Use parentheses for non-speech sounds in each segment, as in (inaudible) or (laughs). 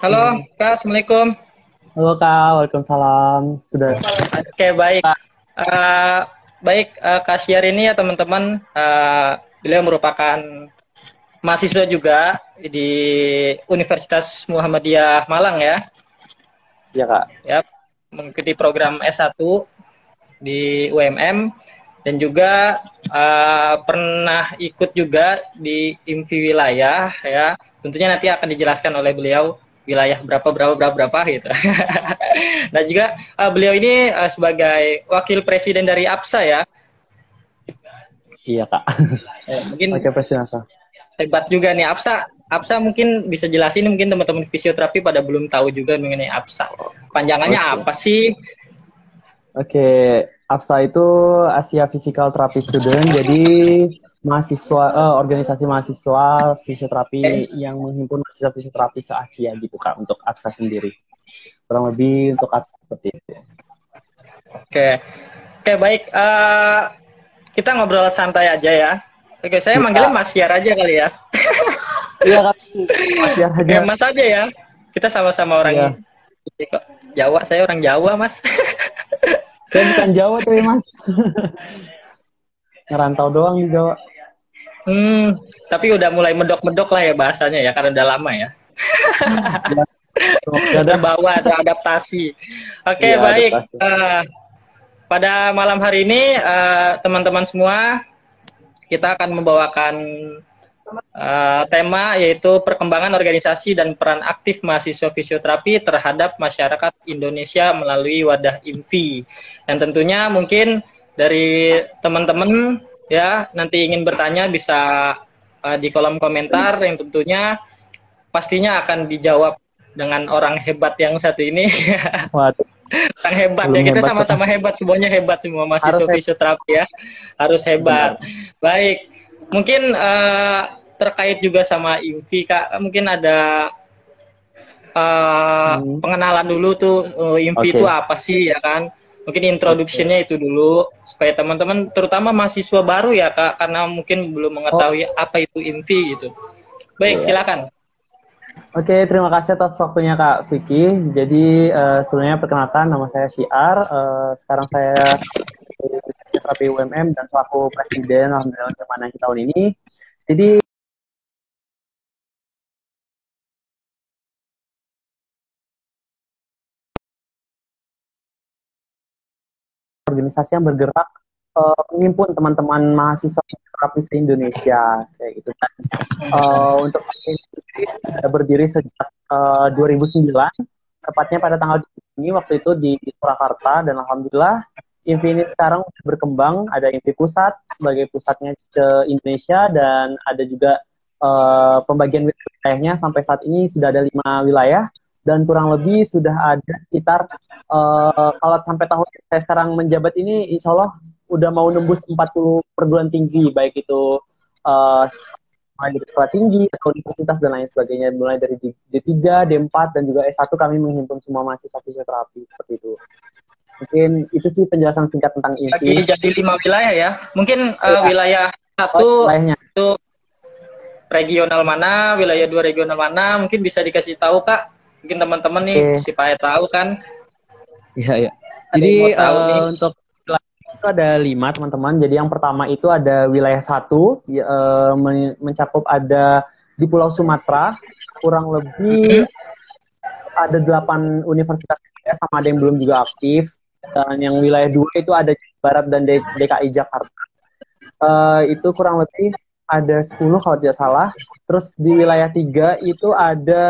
Halo, Kak. Assalamualaikum. Halo Kak, Waalaikumsalam. Sudah. Oke, baik. Uh, baik, uh, Kak Syar ini ya teman-teman, uh, beliau merupakan mahasiswa juga di Universitas Muhammadiyah Malang ya. Iya Kak. Ya, mengikuti program S1 di UMM dan juga uh, pernah ikut juga di IMFI wilayah ya. Tentunya nanti akan dijelaskan oleh beliau wilayah berapa berapa berapa berapa gitu. (laughs) Dan juga uh, beliau ini uh, sebagai wakil presiden dari APSA ya. Iya kak. Eh, mungkin wakil presiden APSA. Hebat juga nih APSA. APSA mungkin bisa jelasin mungkin teman-teman fisioterapi pada belum tahu juga mengenai APSA. Panjangannya okay. apa sih? Oke, okay. APSA itu Asia Physical Therapy Student. Jadi mahasiswa uh, organisasi mahasiswa fisioterapi okay. yang menghimpun mahasiswa fisioterapi se Asia gitu kak untuk APSA sendiri kurang lebih untuk APSA seperti itu. Oke, oke baik uh, kita ngobrol santai aja ya. Oke, saya ya. manggilnya Mas Yar aja kali ya. Iya kak, Mas Yar aja. Ya, mas aja ya. Kita sama-sama orang ya. Jawa, saya orang Jawa mas. saya bukan Jawa tuh mas. (laughs) Ngerantau doang di Jawa. Hmm, tapi udah mulai medok-medok lah ya bahasanya ya, karena udah lama ya. (laughs) terbawa ada adaptasi. Oke, okay, ya, baik. Uh, pada malam hari ini uh, teman-teman semua kita akan membawakan uh, tema yaitu perkembangan organisasi dan peran aktif mahasiswa fisioterapi terhadap masyarakat Indonesia melalui wadah IMFI. Dan tentunya mungkin dari teman-teman ya nanti ingin bertanya bisa uh, di kolom komentar yang tentunya pastinya akan dijawab dengan orang hebat yang satu ini. (laughs) Waduh. Orang hebat Belum ya kita sama-sama hebat, semuanya hebat semua mahasiswa fisioterapi ya harus hebat. Benar. Baik, mungkin uh, terkait juga sama IMFI kak, mungkin ada uh, hmm. pengenalan dulu tuh uh, IMFI okay. itu apa sih ya kan? Mungkin introduksinya itu dulu supaya teman-teman terutama mahasiswa baru ya Kak karena mungkin belum mengetahui oh. apa itu IMFI gitu. Baik, yeah. silakan. Oke, terima kasih atas waktunya Kak Vicky. Jadi uh, sebelumnya perkenalkan nama saya Siar. Uh, sekarang saya terapi UMM dan selaku presiden alhamdulillah mana tahun ini. Jadi organisasi yang bergerak uh, teman-teman mahasiswa terapi se Indonesia kayak gitu kan. Uh, untuk ini berdiri sejak uh, 2009, tepatnya pada tanggal ini waktu itu di, Surakarta dan alhamdulillah Invi ini sekarang berkembang, ada Invi pusat sebagai pusatnya ke Indonesia dan ada juga uh, pembagian wilayahnya sampai saat ini sudah ada lima wilayah dan kurang lebih sudah ada sekitar uh, kalau sampai tahun saya sekarang menjabat ini insya Allah udah mau nembus 40 perguruan tinggi baik itu uh, mulai dari sekolah tinggi atau universitas dan lain sebagainya mulai dari D3, D4 dan juga S1 kami menghimpun semua mahasiswa fisioterapi seperti itu. Mungkin itu sih penjelasan singkat tentang ini. Lagi jadi lima wilayah ya. Mungkin uh, ya. wilayah satu oh, itu regional mana, wilayah dua regional mana, mungkin bisa dikasih tahu Kak mungkin teman-teman nih okay. si Pak tahu kan? Iya iya. Jadi uh, untuk itu ada lima teman-teman. Jadi yang pertama itu ada wilayah satu ya, uh, mencakup ada di Pulau Sumatera. Kurang lebih ada delapan universitas sama ada yang belum juga aktif. Dan yang wilayah dua itu ada Barat dan DKI Jakarta. Uh, itu kurang lebih ada 10 kalau tidak salah. Terus di wilayah tiga itu ada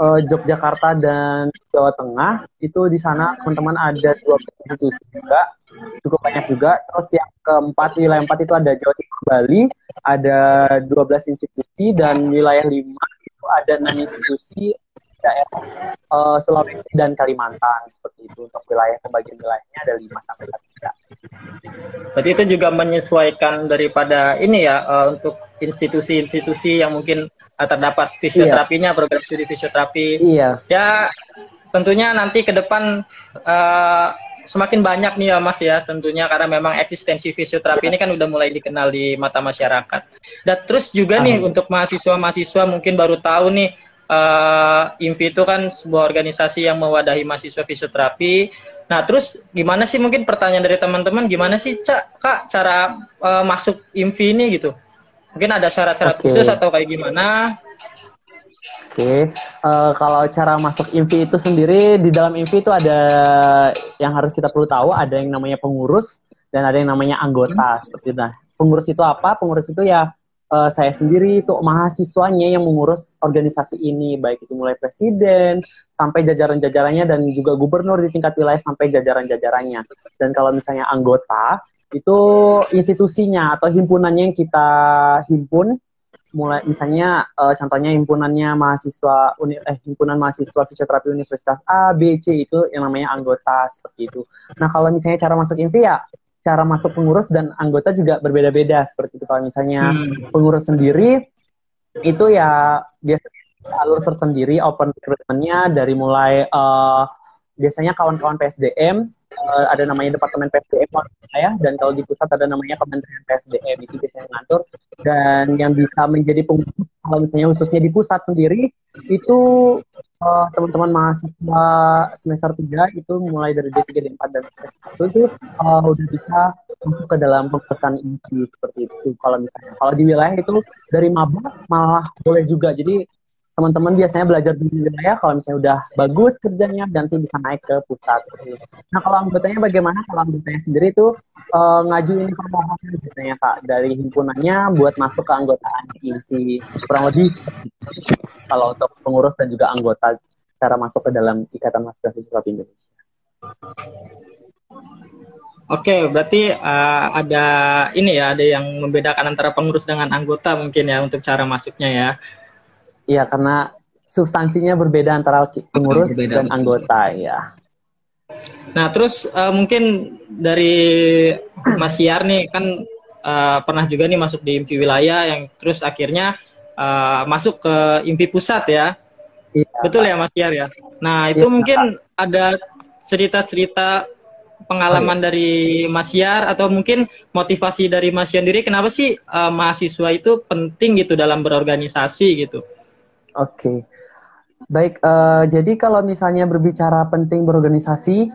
uh, Yogyakarta dan Jawa Tengah itu di sana teman-teman ada dua institusi juga cukup banyak juga terus yang keempat wilayah empat itu ada Jawa Timur Bali ada 12 institusi dan wilayah lima itu ada enam institusi daerah uh, Sulawesi dan Kalimantan seperti itu untuk wilayah pembagian wilayahnya ada lima sampai tiga. Berarti itu juga menyesuaikan daripada ini ya uh, untuk institusi-institusi yang mungkin terdapat fisioterapinya iya. program studi fisioterapi. Iya. Ya tentunya nanti ke depan uh, semakin banyak nih ya Mas ya tentunya karena memang eksistensi fisioterapi ini kan udah mulai dikenal di mata masyarakat. Dan terus juga nih untuk mahasiswa-mahasiswa mungkin baru tahu nih uh, IMFI itu kan sebuah organisasi yang mewadahi mahasiswa fisioterapi. Nah, terus gimana sih mungkin pertanyaan dari teman-teman gimana sih Cak, Kak cara uh, masuk IMFI ini gitu? Mungkin ada syarat-syarat okay. khusus atau kayak gimana? Oke, okay. uh, kalau cara masuk IMFI itu sendiri di dalam IMFI itu ada yang harus kita perlu tahu, ada yang namanya pengurus dan ada yang namanya anggota hmm. seperti itu. Nah, pengurus itu apa? Pengurus itu ya uh, saya sendiri itu mahasiswanya yang mengurus organisasi ini, baik itu mulai presiden sampai jajaran-jajarannya dan juga gubernur di tingkat wilayah sampai jajaran-jajarannya. Dan kalau misalnya anggota itu institusinya atau himpunannya yang kita himpun mulai misalnya uh, contohnya himpunannya mahasiswa uni, eh himpunan mahasiswa fisioterapi Universitas A B C itu yang namanya anggota seperti itu. Nah, kalau misalnya cara masuk INVI ya cara masuk pengurus dan anggota juga berbeda-beda seperti itu. Kalau misalnya hmm. pengurus sendiri itu ya biasanya alur tersendiri open recruitmentnya dari mulai uh, biasanya kawan-kawan PSDM uh, ada namanya Departemen PSDM ya dan kalau di pusat ada namanya Kementerian PSDM itu biasanya ngatur. Dan yang bisa menjadi pengurus kalau misalnya khususnya di pusat sendiri itu uh, teman-teman mahasiswa semester 3 itu mulai dari D3, D4 dan D1 itu uh, udah bisa masuk ke dalam pengurusan inti seperti itu. Kalau misalnya kalau di wilayah itu dari maba malah boleh juga. Jadi teman-teman biasanya belajar di wilayah kalau misalnya udah bagus kerjanya dan sih bisa naik ke pusat. Nah kalau anggotanya bagaimana? Kalau anggotanya sendiri itu uh, ngajuin permohonan biasanya kak dari himpunannya buat masuk ke anggotaan inti kurang lebih kalau untuk pengurus dan juga anggota cara masuk ke dalam ikatan mahasiswa siswa Indonesia. Oke, berarti uh, ada ini ya, ada yang membedakan antara pengurus dengan anggota mungkin ya untuk cara masuknya ya. Iya, karena substansinya berbeda antara pengurus berbeda. dan anggota ya. Nah, terus uh, mungkin dari Mas Yar nih kan uh, pernah juga nih masuk di IMPI wilayah yang terus akhirnya uh, masuk ke IMPI pusat ya. Iya, Betul ya Mas Yar ya. Nah, itu iya, mungkin Pak. ada cerita-cerita pengalaman oh, iya. dari Mas Yar atau mungkin motivasi dari Mas Yar sendiri kenapa sih uh, mahasiswa itu penting gitu dalam berorganisasi gitu? Oke. Okay. Baik, uh, jadi kalau misalnya berbicara penting berorganisasi,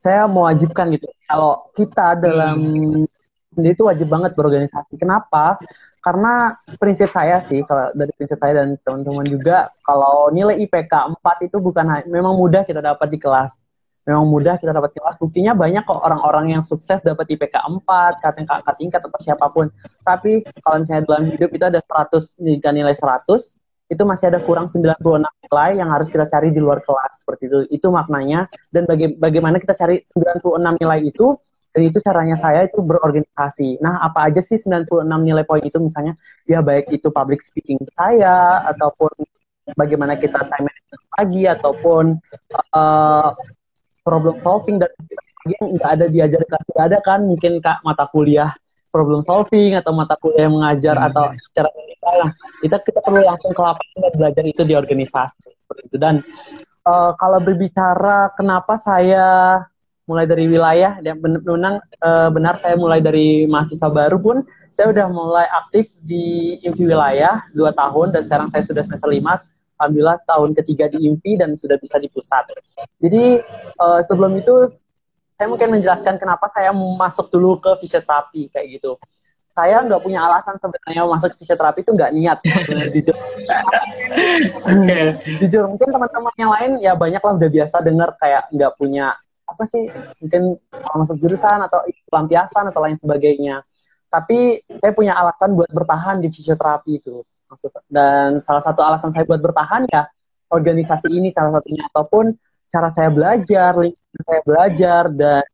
saya mewajibkan gitu. Kalau kita dalam hmm. itu wajib banget berorganisasi. Kenapa? Karena prinsip saya sih, kalau dari prinsip saya dan teman-teman juga, kalau nilai IPK 4 itu bukan memang mudah kita dapat di kelas. Memang mudah kita dapat di kelas. Buktinya banyak kok orang-orang yang sukses dapat IPK 4, kakak kakak tingkat atau siapa pun. Tapi kalau misalnya dalam hidup itu ada 100 nilai 100, itu masih ada kurang 96 nilai yang harus kita cari di luar kelas seperti itu. Itu maknanya dan baga bagaimana kita cari 96 nilai itu dan itu caranya saya itu berorganisasi. Nah, apa aja sih 96 nilai poin itu misalnya ya baik itu public speaking saya ataupun bagaimana kita time management pagi ataupun uh, problem solving dan yang nggak ada diajar kelas tidak ada kan mungkin kak mata kuliah problem solving atau mata kuliah yang mengajar hmm. atau secara nah kita kita perlu langsung ke lapangan dan belajar itu di organisasi. Seperti itu. Dan uh, kalau berbicara kenapa saya mulai dari wilayah dan benar uh, benar saya mulai dari mahasiswa baru pun saya udah mulai aktif di IMPI wilayah dua tahun dan sekarang saya sudah semester lima. Alhamdulillah tahun ketiga di IMPI dan sudah bisa di pusat. Jadi uh, sebelum itu saya mungkin menjelaskan kenapa saya masuk dulu ke fisioterapi kayak gitu. Saya nggak punya alasan sebenarnya masuk fisioterapi itu nggak niat, (laughs) jujur. jujur mungkin teman-teman yang lain ya banyak lah udah biasa dengar kayak nggak punya apa sih mungkin masuk jurusan atau pelampiasan atau lain sebagainya. Tapi saya punya alasan buat bertahan di fisioterapi itu. Dan salah satu alasan saya buat bertahan ya organisasi ini salah satunya ataupun cara saya belajar, lingkungan saya belajar dan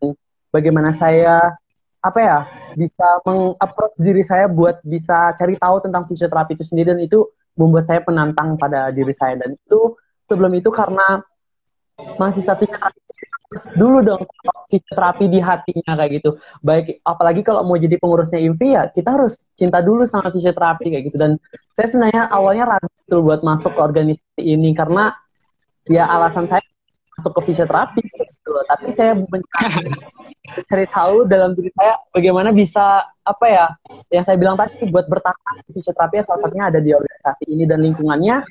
bagaimana saya apa ya bisa mengapproach diri saya buat bisa cari tahu tentang fisioterapi itu sendiri. Dan itu membuat saya penantang pada diri saya. Dan itu sebelum itu karena mahasiswa fisioterapi dulu dong fisioterapi di hatinya kayak gitu. Baik apalagi kalau mau jadi pengurusnya IMPI ya kita harus cinta dulu sama fisioterapi kayak gitu. Dan saya sebenarnya awalnya ragu buat masuk ke organisasi ini karena ya alasan saya masuk ke fisioterapi gitu. Tapi saya mencari, mencari tahu dalam diri saya bagaimana bisa apa ya yang saya bilang tadi buat bertahan fisioterapi salah satunya ada di organisasi ini dan lingkungannya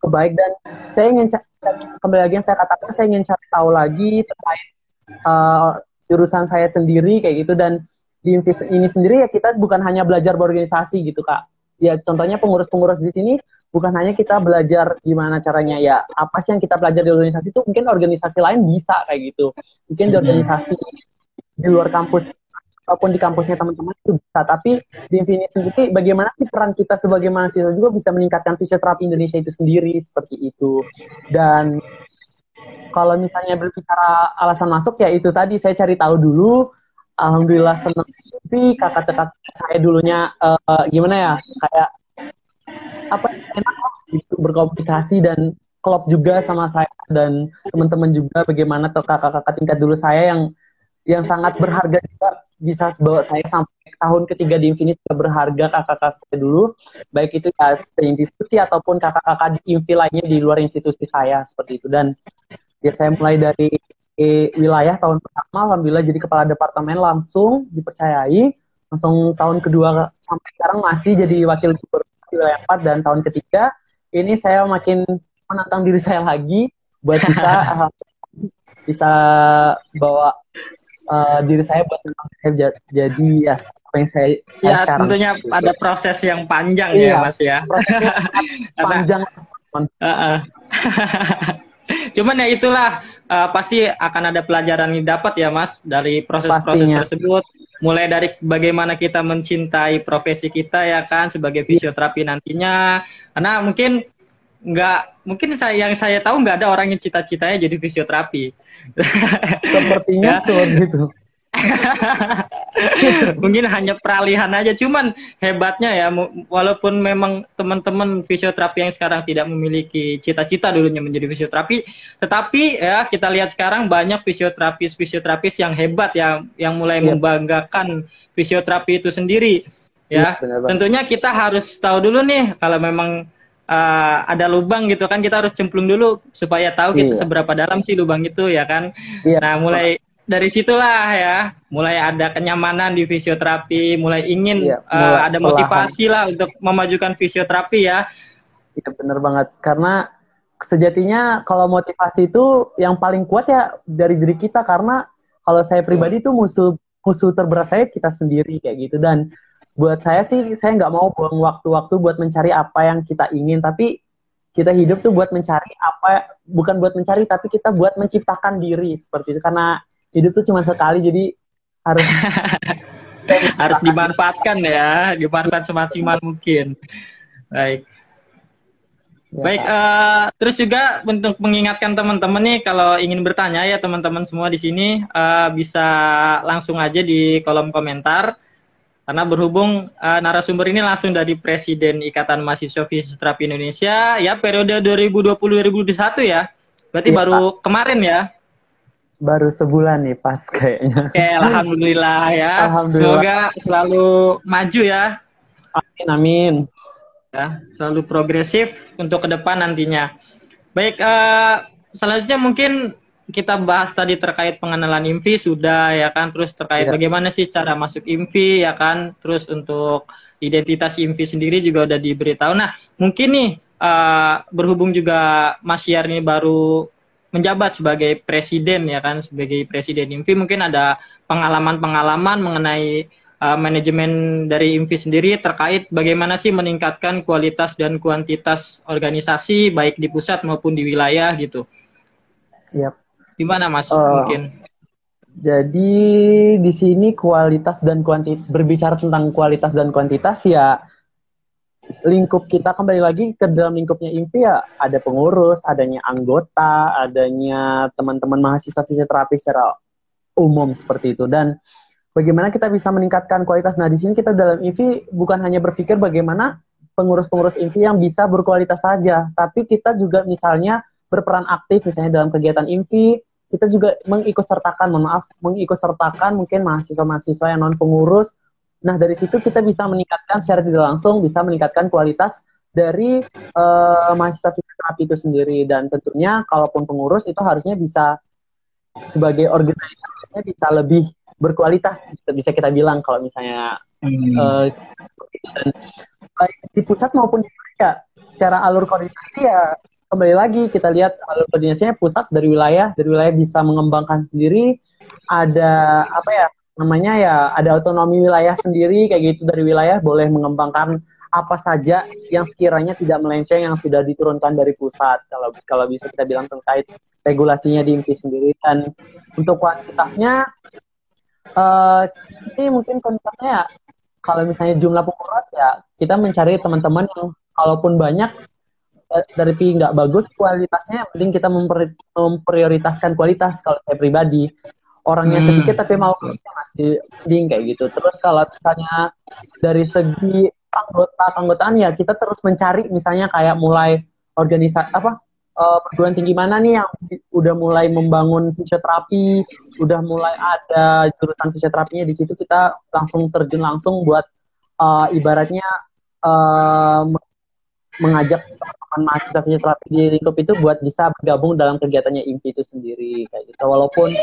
kebaik dan saya ingin kembali lagi yang saya katakan saya ingin cari tahu lagi terkait uh, jurusan saya sendiri kayak gitu. Dan di ini sendiri ya kita bukan hanya belajar berorganisasi gitu kak ya contohnya pengurus-pengurus di sini bukan hanya kita belajar gimana caranya ya apa sih yang kita belajar di organisasi itu mungkin organisasi lain bisa kayak gitu. Mungkin di organisasi di luar kampus ataupun di kampusnya teman-teman itu bisa. Tapi di Infinity sendiri bagaimana sih peran kita sebagai mahasiswa juga bisa meningkatkan fisioterapi Indonesia itu sendiri seperti itu. Dan kalau misalnya berbicara alasan masuk ya itu tadi. Saya cari tahu dulu. Alhamdulillah senang tapi kakak-kakak saya dulunya uh, gimana ya kayak apa enak gitu berkomunikasi dan klop juga sama saya dan teman-teman juga bagaimana tuh kakak-kakak tingkat dulu saya yang yang sangat berharga juga bisa bawa saya sampai tahun ketiga di Infinity juga berharga kakak-kakak saya dulu. Baik itu ya institusi ataupun kakak-kakak di Infi lainnya di luar institusi saya seperti itu. Dan ya saya mulai dari wilayah tahun pertama alhamdulillah jadi kepala departemen langsung dipercayai langsung tahun kedua sampai sekarang masih jadi wakil gubernur wilayah 4 dan tahun ketiga ini saya makin menantang diri saya lagi buat bisa uh, (laughs) bisa bawa uh, diri saya buat saya jadi ya apa yang saya, ya sekarang. tentunya ada proses yang panjang ya, iya, ya mas ya (laughs) panjang uh -uh. (laughs) (laughs) Cuman ya itulah uh, pasti akan ada pelajaran yang dapat ya Mas dari proses-proses tersebut. Mulai dari bagaimana kita mencintai profesi kita ya kan sebagai fisioterapi nantinya. Karena mungkin nggak mungkin saya yang saya tahu nggak ada orang yang cita-citanya jadi fisioterapi. (laughs) Sepertinya ya. seperti itu. (laughs) mungkin hanya peralihan aja cuman hebatnya ya walaupun memang teman-teman fisioterapi yang sekarang tidak memiliki cita-cita dulunya menjadi fisioterapi tetapi ya kita lihat sekarang banyak fisioterapis fisioterapis yang hebat ya yang mulai ya. membanggakan fisioterapi itu sendiri ya, ya tentunya kita harus tahu dulu nih kalau memang uh, ada lubang gitu kan kita harus cemplung dulu supaya tahu kita iya. seberapa dalam sih lubang itu ya kan iya. nah mulai dari situlah ya mulai ada kenyamanan di fisioterapi, mulai ingin iya, eh, mulai uh, ada motivasi lah untuk memajukan fisioterapi ya. Iya benar banget. Karena sejatinya kalau motivasi itu yang paling kuat ya dari diri kita. Karena kalau saya pribadi itu musuh musuh terberat saya kita sendiri kayak gitu. Dan buat saya sih saya nggak mau buang waktu-waktu buat mencari apa yang kita ingin. Tapi kita hidup tuh buat mencari apa bukan buat mencari tapi kita buat menciptakan diri seperti itu. Karena hidup tuh cuma sekali jadi harus (laughs) harus dimanfaatkan ya dimanfaatkan semaksimal mungkin. Baik. Ya, baik uh, terus juga untuk mengingatkan teman-teman nih kalau ingin bertanya ya teman-teman semua di sini uh, bisa langsung aja di kolom komentar. Karena berhubung uh, narasumber ini langsung dari Presiden Ikatan Mahasiswa Fisioterapi Indonesia ya periode 2020-2021 ya. Berarti ya, baru Pak. kemarin ya baru sebulan nih pas kayaknya. Oke, alhamdulillah ya. Alhamdulillah. Semoga selalu maju ya. Amin amin. Ya, selalu progresif untuk ke depan nantinya. Baik, uh, selanjutnya mungkin kita bahas tadi terkait pengenalan IMVI sudah ya kan, terus terkait ya. bagaimana sih cara masuk IMVI ya kan, terus untuk identitas IMVI sendiri juga udah diberitahu. Nah, mungkin nih uh, berhubung juga Mas Yar ini baru menjabat sebagai presiden ya kan sebagai presiden IMFI mungkin ada pengalaman-pengalaman mengenai uh, manajemen dari IMFI sendiri terkait bagaimana sih meningkatkan kualitas dan kuantitas organisasi baik di pusat maupun di wilayah gitu. Yep. Gimana Mas uh, mungkin? Jadi di sini kualitas dan kuantitas berbicara tentang kualitas dan kuantitas ya lingkup kita kembali lagi ke dalam lingkupnya IMPI ya ada pengurus, adanya anggota, adanya teman-teman mahasiswa fisioterapi secara umum seperti itu dan bagaimana kita bisa meningkatkan kualitas. Nah, di sini kita dalam IMPI bukan hanya berpikir bagaimana pengurus-pengurus IMPI yang bisa berkualitas saja, tapi kita juga misalnya berperan aktif misalnya dalam kegiatan IMPI, kita juga mengikut sertakan, mohon maaf, mengikut sertakan mungkin mahasiswa-mahasiswa yang non pengurus Nah, dari situ kita bisa meningkatkan secara tidak langsung, bisa meningkatkan kualitas dari uh, mahasiswa fisioterapi itu sendiri. Dan tentunya kalaupun pengurus itu harusnya bisa sebagai organisasinya bisa lebih berkualitas bisa kita bilang kalau misalnya hmm. uh, dan baik di pusat maupun di ya secara alur koordinasi ya kembali lagi kita lihat alur koordinasinya pusat dari wilayah dari wilayah bisa mengembangkan sendiri. Ada apa ya namanya ya ada otonomi wilayah sendiri kayak gitu dari wilayah boleh mengembangkan apa saja yang sekiranya tidak melenceng yang sudah diturunkan dari pusat. Kalau kalau bisa kita bilang terkait regulasinya di IMPI sendiri. Dan untuk kuantitasnya uh, ini mungkin kuantitasnya ya kalau misalnya jumlah pengurus ya kita mencari teman-teman yang kalaupun banyak eh, dari pi nggak bagus kualitasnya penting kita memprioritaskan kualitas. Kalau saya pribadi orangnya hmm. sedikit tapi mau masih mending kayak gitu terus kalau misalnya dari segi anggota keanggotaan ya kita terus mencari misalnya kayak mulai organisasi apa uh, perguruan tinggi mana nih yang udah mulai membangun fisioterapi, udah mulai ada jurusan fisioterapinya di situ kita langsung terjun langsung buat uh, ibaratnya uh, mengajak teman-teman mahasiswa fisioterapi di lingkup itu buat bisa bergabung dalam kegiatannya IMPI itu sendiri kayak gitu. Walaupun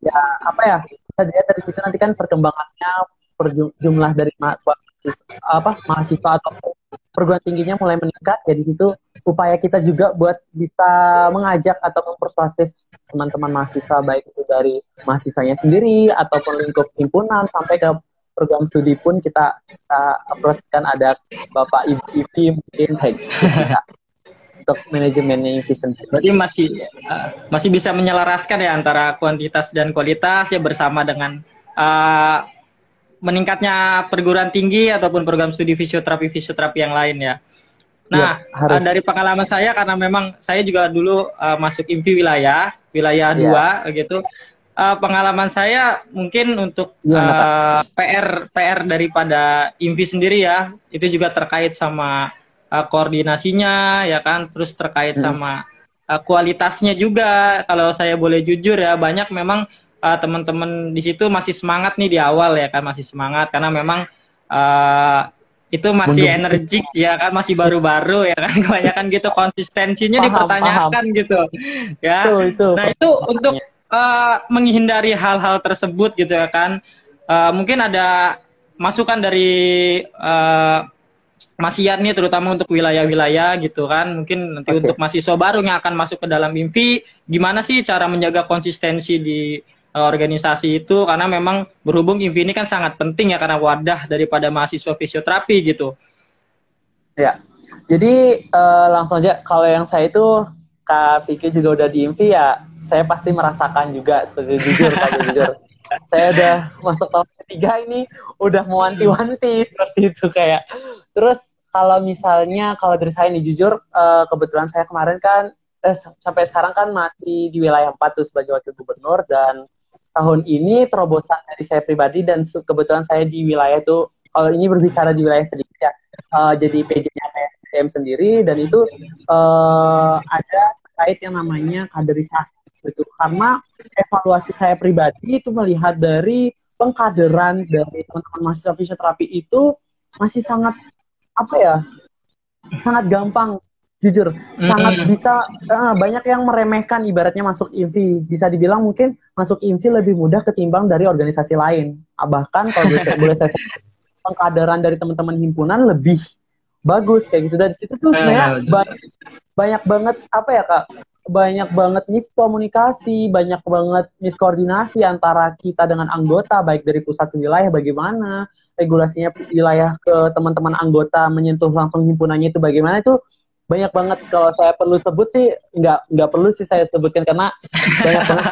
ya apa ya kita lihat dari situ nanti kan perkembangannya per jumlah dari mahasiswa apa mahasiswa atau perguruan tingginya mulai meningkat. Ya di situ upaya kita juga buat bisa mengajak atau mempersuasif teman-teman mahasiswa baik itu dari mahasiswanya sendiri ataupun lingkup himpunan sampai ke program studi pun kita kita aplikasikan ada Bapak Ibu Ivi mungkin gitu (laughs) untuk manajemennya sendiri. Berarti masih uh, masih bisa menyelaraskan ya antara kuantitas dan kualitas ya bersama dengan uh, meningkatnya perguruan tinggi ataupun program studi fisioterapi fisioterapi yang lain ya. Nah, ya, uh, dari pengalaman saya karena memang saya juga dulu uh, masuk IMFI wilayah, wilayah ya. 2 gitu. Uh, pengalaman saya mungkin untuk ya, uh, PR PR daripada IMFI sendiri ya, itu juga terkait sama uh, koordinasinya ya kan, terus terkait hmm. sama uh, kualitasnya juga. Kalau saya boleh jujur ya, banyak memang uh, teman-teman di situ masih semangat nih di awal ya kan masih semangat karena memang uh, itu masih energik ya kan masih baru-baru ya kan (laughs) kebanyakan gitu konsistensinya paham, dipertanyakan paham. gitu ya itu, itu. nah itu untuk uh, menghindari hal-hal tersebut gitu ya kan uh, mungkin ada masukan dari uh, Mas Ian nih terutama untuk wilayah-wilayah gitu kan mungkin nanti okay. untuk mahasiswa baru yang akan masuk ke dalam mimpi gimana sih cara menjaga konsistensi di Eh, organisasi itu karena memang berhubung IMVI ini kan sangat penting ya karena wadah daripada mahasiswa fisioterapi gitu. Ya, jadi uh, langsung aja kalau yang saya itu Kak Vicky juga udah di IMVI ya, saya pasti merasakan juga sebagai jujur kalau jujur. (laughs) Saya udah masuk tahun ketiga ini udah mau wanti-wanti seperti itu kayak. Terus kalau misalnya kalau dari saya nih jujur uh, kebetulan saya kemarin kan eh, sampai sekarang kan masih di wilayah 4 tuh sebagai wakil gubernur dan tahun ini terobosan dari saya pribadi dan kebetulan saya di wilayah itu kalau ini berbicara di wilayah sedikit ya uh, jadi PJ-nya PSDM sendiri dan itu uh, ada terkait yang namanya kaderisasi gitu. Karena evaluasi saya pribadi itu melihat dari pengkaderan dari teman-teman mahasiswa fisioterapi itu masih sangat apa ya sangat gampang jujur. Mm-hmm. sangat bisa uh, banyak yang meremehkan ibaratnya masuk INVI bisa dibilang mungkin masuk INVI lebih mudah ketimbang dari organisasi lain. Ah, bahkan kalau boleh, boleh saya (laughs) pengkaderan dari teman-teman himpunan lebih bagus kayak gitu. Dari situ tuh sebenarnya banyak, banyak banget apa ya kak? Banyak banget miskomunikasi banyak banget miskoordinasi antara kita dengan anggota baik dari pusat ke wilayah bagaimana regulasinya wilayah ke teman-teman anggota menyentuh langsung himpunannya itu bagaimana itu banyak banget. Kalau saya perlu sebut sih nggak nggak perlu sih saya sebutkan karena banyak banget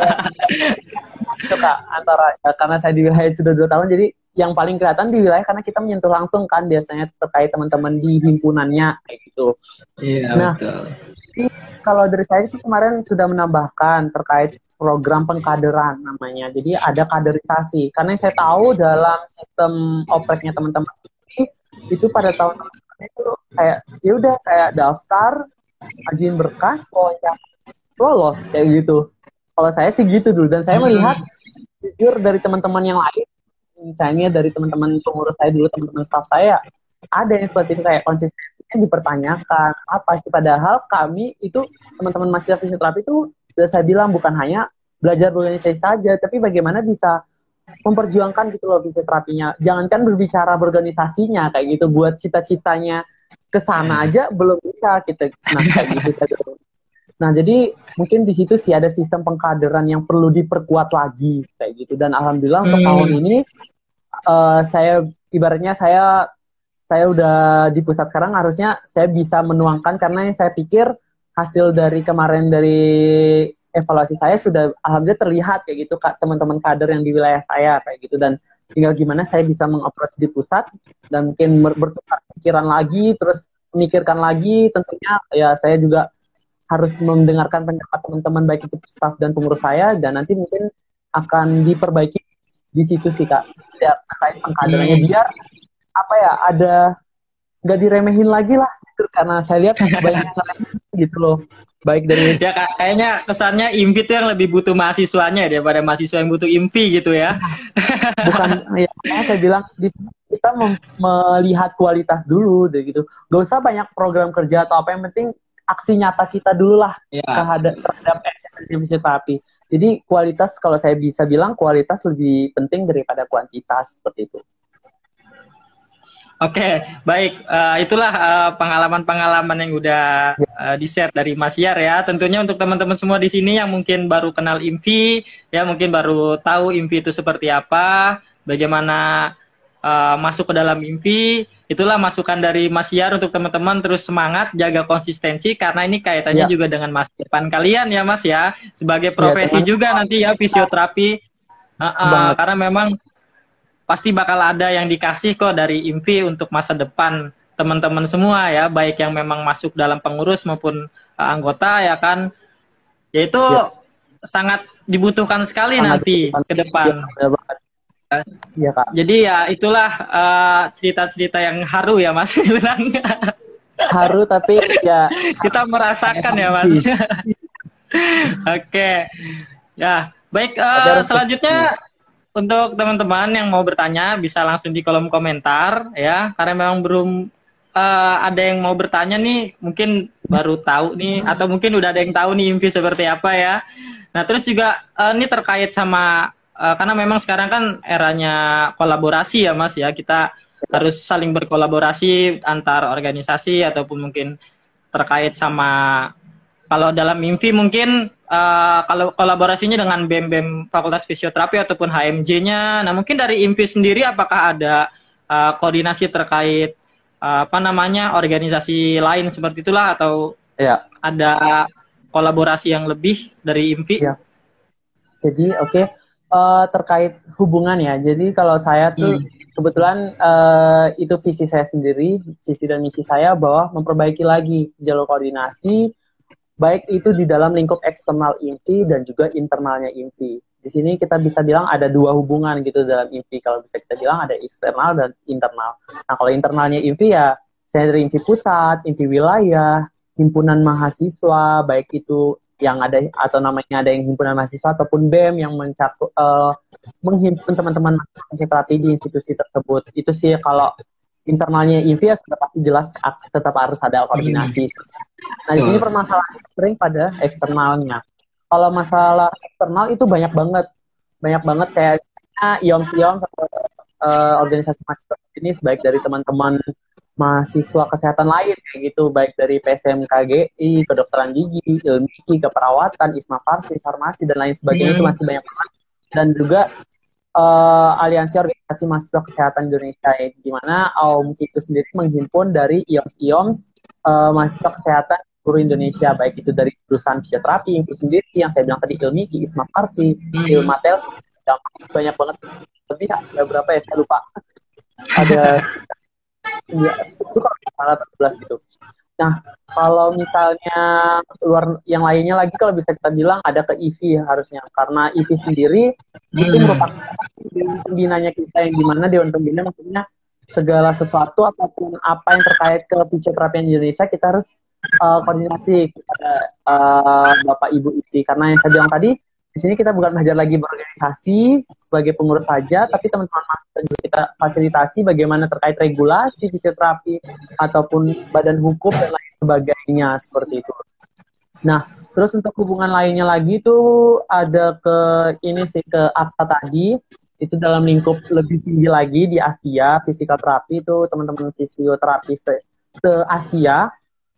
(laughs) itu kak antara ya, karena saya di wilayah sudah dua tahun jadi yang paling kelihatan di wilayah karena kita menyentuh langsung kan biasanya terkait teman-teman di himpunannya kayak gitu. Iya nah, betul. Jadi, kalau dari saya itu kemarin sudah menambahkan terkait program pengkaderan namanya. Jadi ada kaderisasi karena saya tahu dalam sistem opreknya teman-teman itu pada tahun itu kayak ya udah kayak daftar ajuin berkas wawancara lolos kayak gitu kalau saya sih gitu dulu dan saya hmm. melihat jujur dari teman-teman yang lain misalnya dari teman-teman pengurus saya dulu teman-teman staff saya ada yang seperti itu kayak konsisten dipertanyakan apa sih? Padahal kami itu teman-teman mahasiswa fisioterapi itu sudah saya bilang bukan hanya belajar berorganisasi saja tapi bagaimana bisa memperjuangkan gitu loh fisioterapinya. Jangankan berbicara berorganisasinya kayak gitu buat cita-citanya ke sana hmm. aja belum bisa kita nah kayak gitu nah jadi mungkin di situ sih ada sistem pengkaderan yang perlu diperkuat lagi kayak gitu dan alhamdulillah untuk hmm. tahun ini uh, saya ibaratnya saya saya udah di pusat sekarang harusnya saya bisa menuangkan karena saya pikir hasil dari kemarin dari evaluasi saya sudah alhamdulillah terlihat kayak gitu kak teman-teman kader yang di wilayah saya kayak gitu dan tinggal gimana saya bisa mengapproach di pusat dan mungkin bertukar pikiran lagi terus memikirkan lagi tentunya ya saya juga harus mendengarkan pendapat teman-teman baik itu staff dan pengurus saya dan nanti mungkin akan diperbaiki di situ sih kak. Ya terkait pengkaderannya hmm. biar apa ya ada nggak diremehin lagi lah gitu. Karena saya lihat banyak (laughs) gitu loh. Baik dari ya kayaknya kesannya impi itu yang lebih butuh mahasiswanya daripada mahasiswa yang butuh impi gitu ya. (laughs) Bukan ya saya bilang di kita melihat kualitas dulu deh gitu. Gak usah banyak program kerja atau apa yang penting aksi nyata kita dulu lah ya. terhadap terhadap tapi jadi kualitas kalau saya bisa bilang kualitas lebih penting daripada kuantitas seperti itu Oke, baik. Uh, itulah eh, pengalaman-pengalaman yang udah uh, di-share dari Mas Yar ya. Tentunya untuk teman-teman semua di sini yang mungkin baru kenal IMVI, ya mungkin baru tahu IMVI itu seperti apa, bagaimana uh, masuk ke dalam IMVI, itulah masukan dari Mas Yar untuk teman-teman terus semangat, jaga konsistensi karena ini kaitannya ya. juga dengan masa depan kalian ya Mas ya, sebagai iya, profesi ya, juga nanti ya fisioterapi. Uh, uh, karena memang pasti bakal ada yang dikasih kok dari IMVI untuk masa depan teman-teman semua ya, baik yang memang masuk dalam pengurus maupun uh, anggota ya kan. Yaitu ya. sangat dibutuhkan sekali sangat nanti ke depan. Ya, ya, Kak. Jadi ya itulah uh, cerita-cerita uh, yang haru ya Mas (laughs) haru tapi ya kita merasakan ya Mas. (laughs) Oke. Okay. Ya, baik uh, selanjutnya untuk teman-teman yang mau bertanya bisa langsung di kolom komentar ya karena memang belum uh, ada yang mau bertanya nih mungkin baru tahu nih atau mungkin udah ada yang tahu nih Impi seperti apa ya nah terus juga uh, ini terkait sama uh, karena memang sekarang kan eranya kolaborasi ya mas ya kita harus saling berkolaborasi antar organisasi ataupun mungkin terkait sama kalau dalam IMFI mungkin uh, kalau kolaborasinya dengan BEM-BEM Fakultas Fisioterapi ataupun HMJ-nya, nah mungkin dari IMFI sendiri apakah ada uh, koordinasi terkait uh, apa namanya organisasi lain seperti itulah atau ya. ada kolaborasi yang lebih dari IMFI? Ya. Jadi oke okay. Uh, terkait hubungan ya. Jadi kalau saya tuh hmm. kebetulan uh, itu visi saya sendiri, visi dan misi saya bahwa memperbaiki lagi jalur koordinasi baik itu di dalam lingkup eksternal inti dan juga internalnya inti. Di sini kita bisa bilang ada dua hubungan gitu dalam inti. Kalau bisa kita bilang ada eksternal dan internal. Nah kalau internalnya inti ya saya dari inti pusat, inti wilayah, himpunan mahasiswa, baik itu yang ada atau namanya ada yang himpunan mahasiswa ataupun BEM yang mencakup uh, menghimpun teman-teman terapi di institusi tersebut. Itu sih kalau internalnya INVI ya sudah pasti jelas tetap harus ada koordinasi. Nah di sini permasalahan sering pada eksternalnya. Kalau masalah eksternal itu banyak banget, banyak banget kayak IOMS IOMS atau uh, organisasi mahasiswa ini baik dari teman-teman mahasiswa kesehatan lain kayak gitu, baik dari PSMKGI, kedokteran gigi, ilmu keperawatan, ISMA Farsi, farmasi dan lain sebagainya hmm. itu masih banyak banget. Dan juga uh, aliansi organisasi mahasiswa kesehatan Indonesia ya, di mana AUMKI itu sendiri menghimpun dari IOMS-IOMS uh, eh, mahasiswa kesehatan seluruh Indonesia baik itu dari jurusan fisioterapi itu sendiri yang saya bilang tadi ilmi Isma Farsi, hmm. Ilmatel banyak banget lebih ada berapa ya saya lupa ada (laughs) ya itu kalau salah 13 gitu. Nah, kalau misalnya luar yang lainnya lagi kalau bisa kita bilang ada ke EV harusnya. Karena EV sendiri hmm. itu merupakan dewan pembinanya kita yang di mana dewan pembina maksudnya segala sesuatu apa pun apa yang terkait ke fisioterapi Indonesia kita harus uh, koordinasi kepada uh, Bapak Ibu EV karena yang saya bilang tadi di sini kita bukan belajar lagi berorganisasi sebagai pengurus saja, tapi teman-teman mahasiswa juga kita fasilitasi bagaimana terkait regulasi fisioterapi ataupun badan hukum dan lain sebagainya seperti itu. Nah, terus untuk hubungan lainnya lagi itu ada ke ini sih ke APTA tadi. Itu dalam lingkup lebih tinggi lagi di Asia physical terapi itu teman-teman fisioterapi se, se Asia.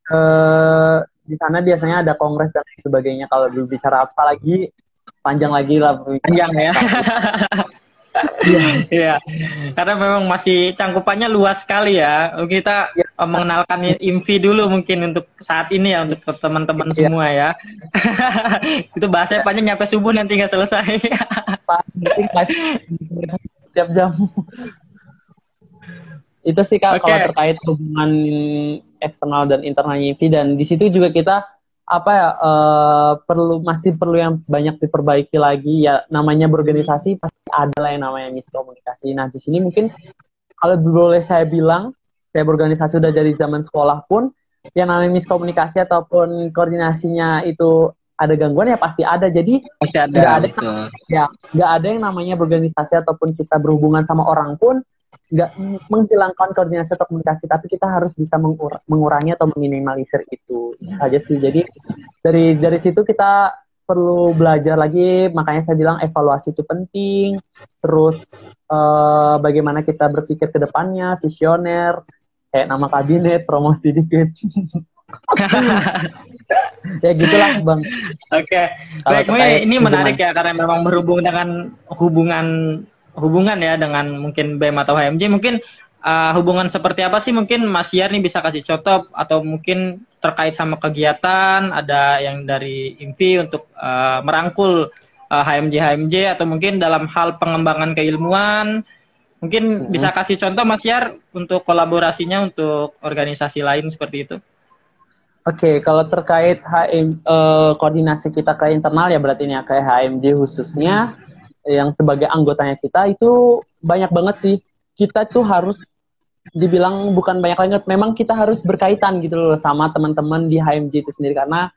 Eh, di sana biasanya ada kongres dan sebagainya kalau berbicara apa lagi panjang lagi lah panjang ya Iya, karena memang masih cangkupannya luas sekali ya. Kita ya. mengenalkan IMVI dulu mungkin untuk saat ini ya untuk teman-teman ya. semua ya. (laughs) Itu bahasanya panjang nyampe subuh nanti nggak selesai. (laughs) Tiap jam. Itu sih kak okay. kalau terkait hubungan eksternal dan internal IMVI dan di situ juga kita apa ya uh, perlu masih perlu yang banyak diperbaiki lagi ya namanya berorganisasi pasti ada lah yang namanya miskomunikasi. Nah di sini mungkin kalau boleh saya bilang saya berorganisasi sudah dari zaman sekolah pun yang namanya miskomunikasi ataupun koordinasinya itu ada gangguan ya pasti ada. Jadi pasti ada. Gak ada ya nggak ada yang namanya berorganisasi ataupun kita berhubungan sama orang pun nggak menghilangkan koordinasi atau komunikasi, tapi kita harus bisa mengur mengurangi atau meminimalisir itu. itu saja sih. Jadi dari dari situ kita perlu belajar lagi. Makanya saya bilang evaluasi itu penting. Terus uh, bagaimana kita berpikir ke depannya, visioner, kayak nama kabinet, promosi dikit. (laughs) ya gitulah bang. Oke, okay. baik. Ini menarik ya karena memang berhubung dengan hubungan hubungan ya dengan mungkin BEM atau HMJ mungkin uh, hubungan seperti apa sih? Mungkin Mas Yar nih bisa kasih contoh atau mungkin terkait sama kegiatan ada yang dari IMPI untuk uh, merangkul uh, HMJ HMJ atau mungkin dalam hal pengembangan keilmuan. Mungkin uh bisa kasih contoh Mas Yar untuk kolaborasinya untuk organisasi lain seperti itu. Oke, okay, kalau terkait HM, uh, koordinasi kita ke internal ya berarti ini ya kayak HMJ khususnya yang sebagai anggotanya kita itu banyak banget sih. Kita tuh harus dibilang bukan banyak banget, memang kita harus berkaitan gitu loh sama teman-teman di HMJ itu sendiri karena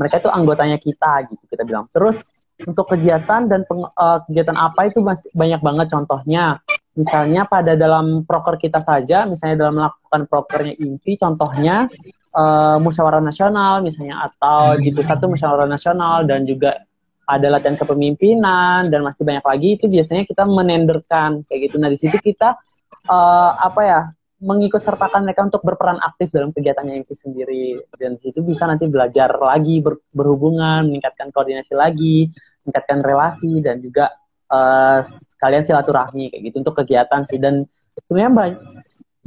mereka itu anggotanya kita gitu kita bilang. Terus untuk kegiatan dan peng, uh, kegiatan apa itu masih banyak banget contohnya. Misalnya pada dalam proker kita saja, misalnya dalam melakukan prokernya inti, contohnya uh, musyawarah nasional misalnya atau di pusat itu musyawarah nasional dan juga ada latihan kepemimpinan dan masih banyak lagi itu biasanya kita menenderkan kayak gitu. Nah di situ kita uh, apa ya mengikut sertakan mereka untuk berperan aktif dalam kegiatannya itu sendiri. Dan di situ bisa nanti belajar lagi ber, berhubungan, meningkatkan koordinasi lagi, meningkatkan relasi dan juga uh, sekalian silaturahmi kayak gitu untuk kegiatan sih. Dan sebenarnya banyak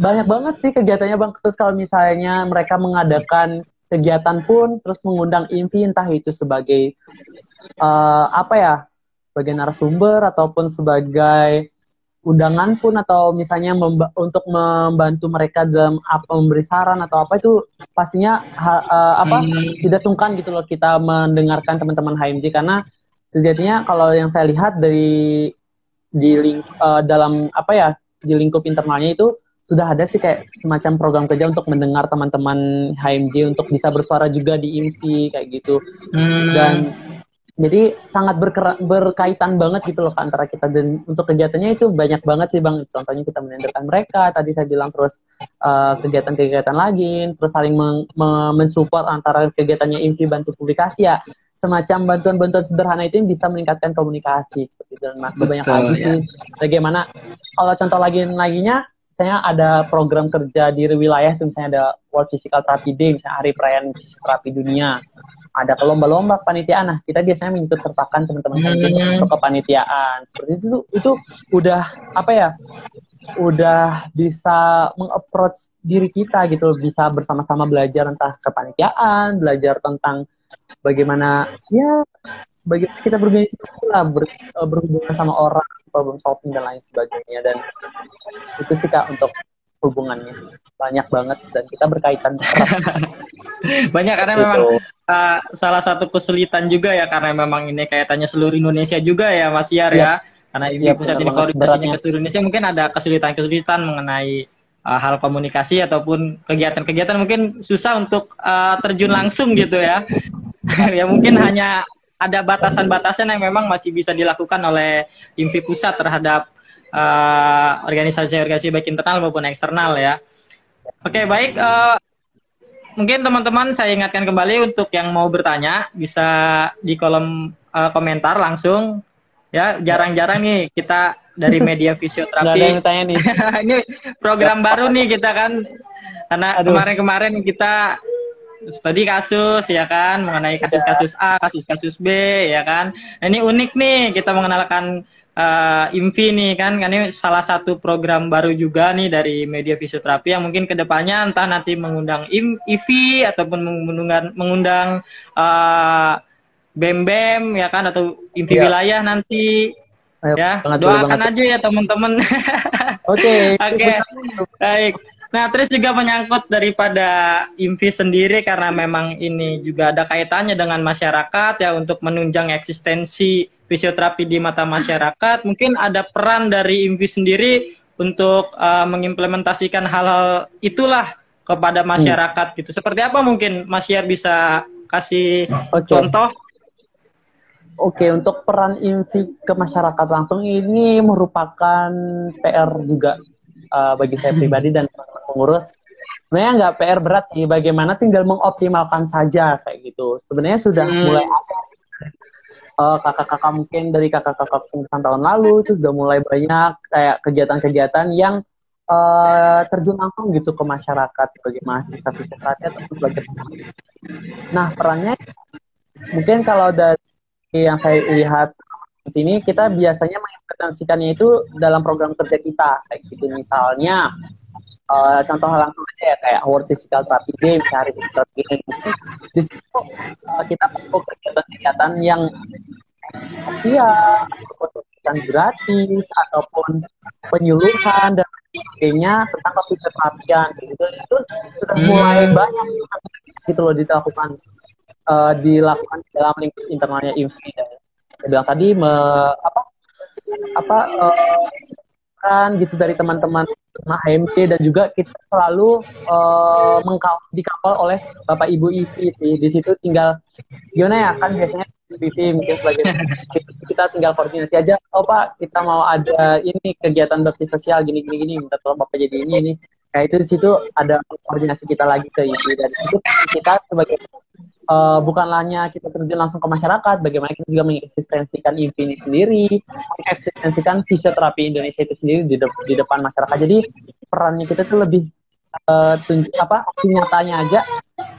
banyak banget sih kegiatannya bang. Terus kalau misalnya mereka mengadakan kegiatan pun terus mengundang invi entah itu sebagai uh, apa ya sebagai narasumber ataupun sebagai undangan pun atau misalnya memba untuk membantu mereka dalam apa memberi saran atau apa itu pastinya uh, apa hmm. tidak sungkan gitu loh kita mendengarkan teman-teman HMJ karena sejatinya kalau yang saya lihat dari di link uh, dalam apa ya di lingkup internalnya itu sudah ada sih kayak semacam program kerja untuk mendengar teman-teman HMJ untuk bisa bersuara juga di IMPI kayak gitu hmm. dan jadi sangat berkaitan banget gitu loh antara kita dan untuk kegiatannya itu banyak banget sih bang contohnya kita menenderkan mereka tadi saya bilang terus uh, kegiatan-kegiatan lagi terus saling men mensupport antara kegiatannya Infi bantu publikasi ya semacam bantuan-bantuan sederhana itu yang bisa meningkatkan komunikasi seperti itu dan masih banyak lagi ya. sih bagaimana kalau contoh lagi laginya misalnya ada program kerja di wilayah itu misalnya ada World Physical Therapy Day misalnya hari perayaan terapi dunia. Ada ke lomba-lomba panitiaan nah kita biasanya mengikut sertakan teman-teman hmm. untuk kepanitiaan. Seperti itu itu udah apa ya udah bisa mengapproach diri kita gitu. Bisa bersama-sama belajar entah kepanitiaan belajar tentang bagaimana ya bagaimana kita berorganisasi lah ber, eh, berhubungan sama orang problem solving dan lain sebagainya. Dan itu sih kak untuk hubungannya. Banyak banget dan kita berkaitan. (laughs) Banyak karena gitu. memang uh, salah satu kesulitan juga ya karena memang ini kaitannya seluruh Indonesia juga ya Mas Yar ya, ya. karena ini ya, pusat ini koordinasinya ke seluruh Indonesia mungkin ada kesulitan-kesulitan mengenai uh, hal komunikasi ataupun kegiatan-kegiatan mungkin susah untuk uh, terjun langsung gitu ya. (laughs) Ya mungkin hanya ada batasan-batasan yang memang masih bisa dilakukan oleh IMPI pusat terhadap organisasi-organisasi uh, baik internal maupun eksternal ya. Oke, okay, baik. Uh, mungkin teman-teman saya ingatkan kembali untuk yang mau bertanya bisa di kolom uh, komentar langsung. Ya, jarang-jarang nih kita dari (laughs) media fisioterapi. ada yang tanya nih. (laughs) ini program baru nih kita kan karena kemarin-kemarin kita studi kasus ya kan mengenai kasus-kasus A, kasus-kasus B ya kan. Nah, ini unik nih kita mengenalkan uh, IMVI nih kan, ini salah satu program baru juga nih dari media fisioterapi yang mungkin ke depannya entah nanti mengundang IVI ataupun mengundang mengundang uh, BEM BEM ya kan atau IMVI ya. wilayah nanti Ayo, ya doakan aja ya teman-teman. Oke. (laughs) Oke. Baik. Nah, terus juga menyangkut daripada IMVI sendiri karena memang ini juga ada kaitannya dengan masyarakat ya untuk menunjang eksistensi fisioterapi di mata masyarakat. Mungkin ada peran dari IMVI sendiri untuk uh, mengimplementasikan hal-hal itulah kepada masyarakat hmm. gitu. Seperti apa mungkin Mas Yar bisa kasih okay. contoh? Oke, okay, untuk peran IMVI ke masyarakat langsung ini merupakan PR juga uh, bagi saya (laughs) pribadi dan pengurus. Sebenarnya nggak PR berat sih bagaimana tinggal mengoptimalkan saja kayak gitu. Sebenarnya sudah hmm. mulai ada. Uh, kakak-kakak mungkin dari kakak-kakak pengurusan tahun lalu itu sudah mulai banyak kayak kegiatan-kegiatan yang uh, terjun langsung gitu ke masyarakat sebagai mahasiswa fisioterapi atau sebagai nah perannya mungkin kalau dari yang saya lihat di sini kita biasanya mengimplementasikannya itu dalam program kerja kita kayak gitu. Misalnya uh, contoh langsung aja ya kayak World Physical Therapy Game, cari Physical Game. Di situ uh, kita perlu kegiatan-kegiatan yang ya ataupun gratis ataupun penyuluhan dan sebagainya tentang terapian gitu itu sudah hmm. mulai banyak gitu loh dilakukan uh, dilakukan dalam lingkup internalnya INFI dan saya bilang tadi me, apa apa uh, kan gitu dari teman-teman HMT dan juga kita selalu uh, dikawal oleh Bapak Ibu IPI sih. Di situ tinggal gimana ya kan biasanya IPI mungkin sebagai kita tinggal koordinasi aja. Oh Pak, kita mau ada ini kegiatan bakti sosial gini gini gini minta tolong Bapak jadi ini ini. Kayak itu di situ ada koordinasi kita lagi ke IPI dan itu kita sebagai uh, bukan hanya kita terjun langsung ke masyarakat, bagaimana kita juga mengeksistensikan IMPI ini sendiri, mengeksistensikan fisioterapi Indonesia itu sendiri di, de di depan masyarakat. Jadi perannya kita tuh lebih uh, tunjuk apa nyatanya aja.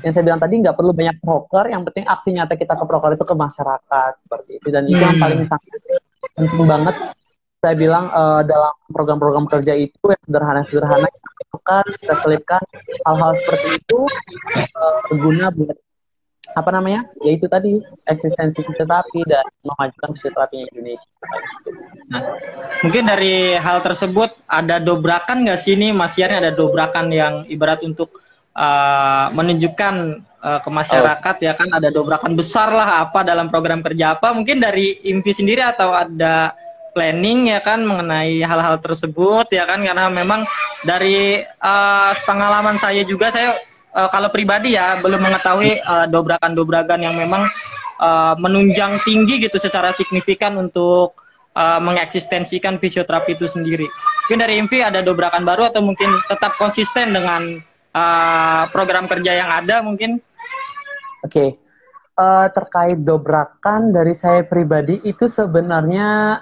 Yang saya bilang tadi nggak perlu banyak broker, yang penting aksi nyata kita ke broker itu ke masyarakat seperti itu. Dan itu yang hmm. paling sangat penting banget. Saya bilang uh, dalam program-program kerja itu yang sederhana-sederhana kita kita selipkan hal-hal seperti itu uh, berguna buat apa namanya ya itu tadi eksistensi fisioterapi dan memajukan fisioterapi Indonesia. Nah, mungkin dari hal tersebut ada dobrakan nggak sih ini Mas Yani ada dobrakan yang ibarat untuk uh, menunjukkan uh, ke masyarakat oh. ya kan ada dobrakan besar lah apa dalam program kerja apa mungkin dari IMPI sendiri atau ada planning ya kan mengenai hal-hal tersebut ya kan karena memang dari uh, pengalaman saya juga saya uh, kalau pribadi ya belum mengetahui uh, dobrakan-dobrakan yang memang uh, menunjang tinggi gitu secara signifikan untuk uh, mengeksistensikan fisioterapi itu sendiri. Mungkin dari IMPI ada dobrakan baru atau mungkin tetap konsisten dengan uh, program kerja yang ada mungkin? Oke, okay. uh, terkait dobrakan dari saya pribadi itu sebenarnya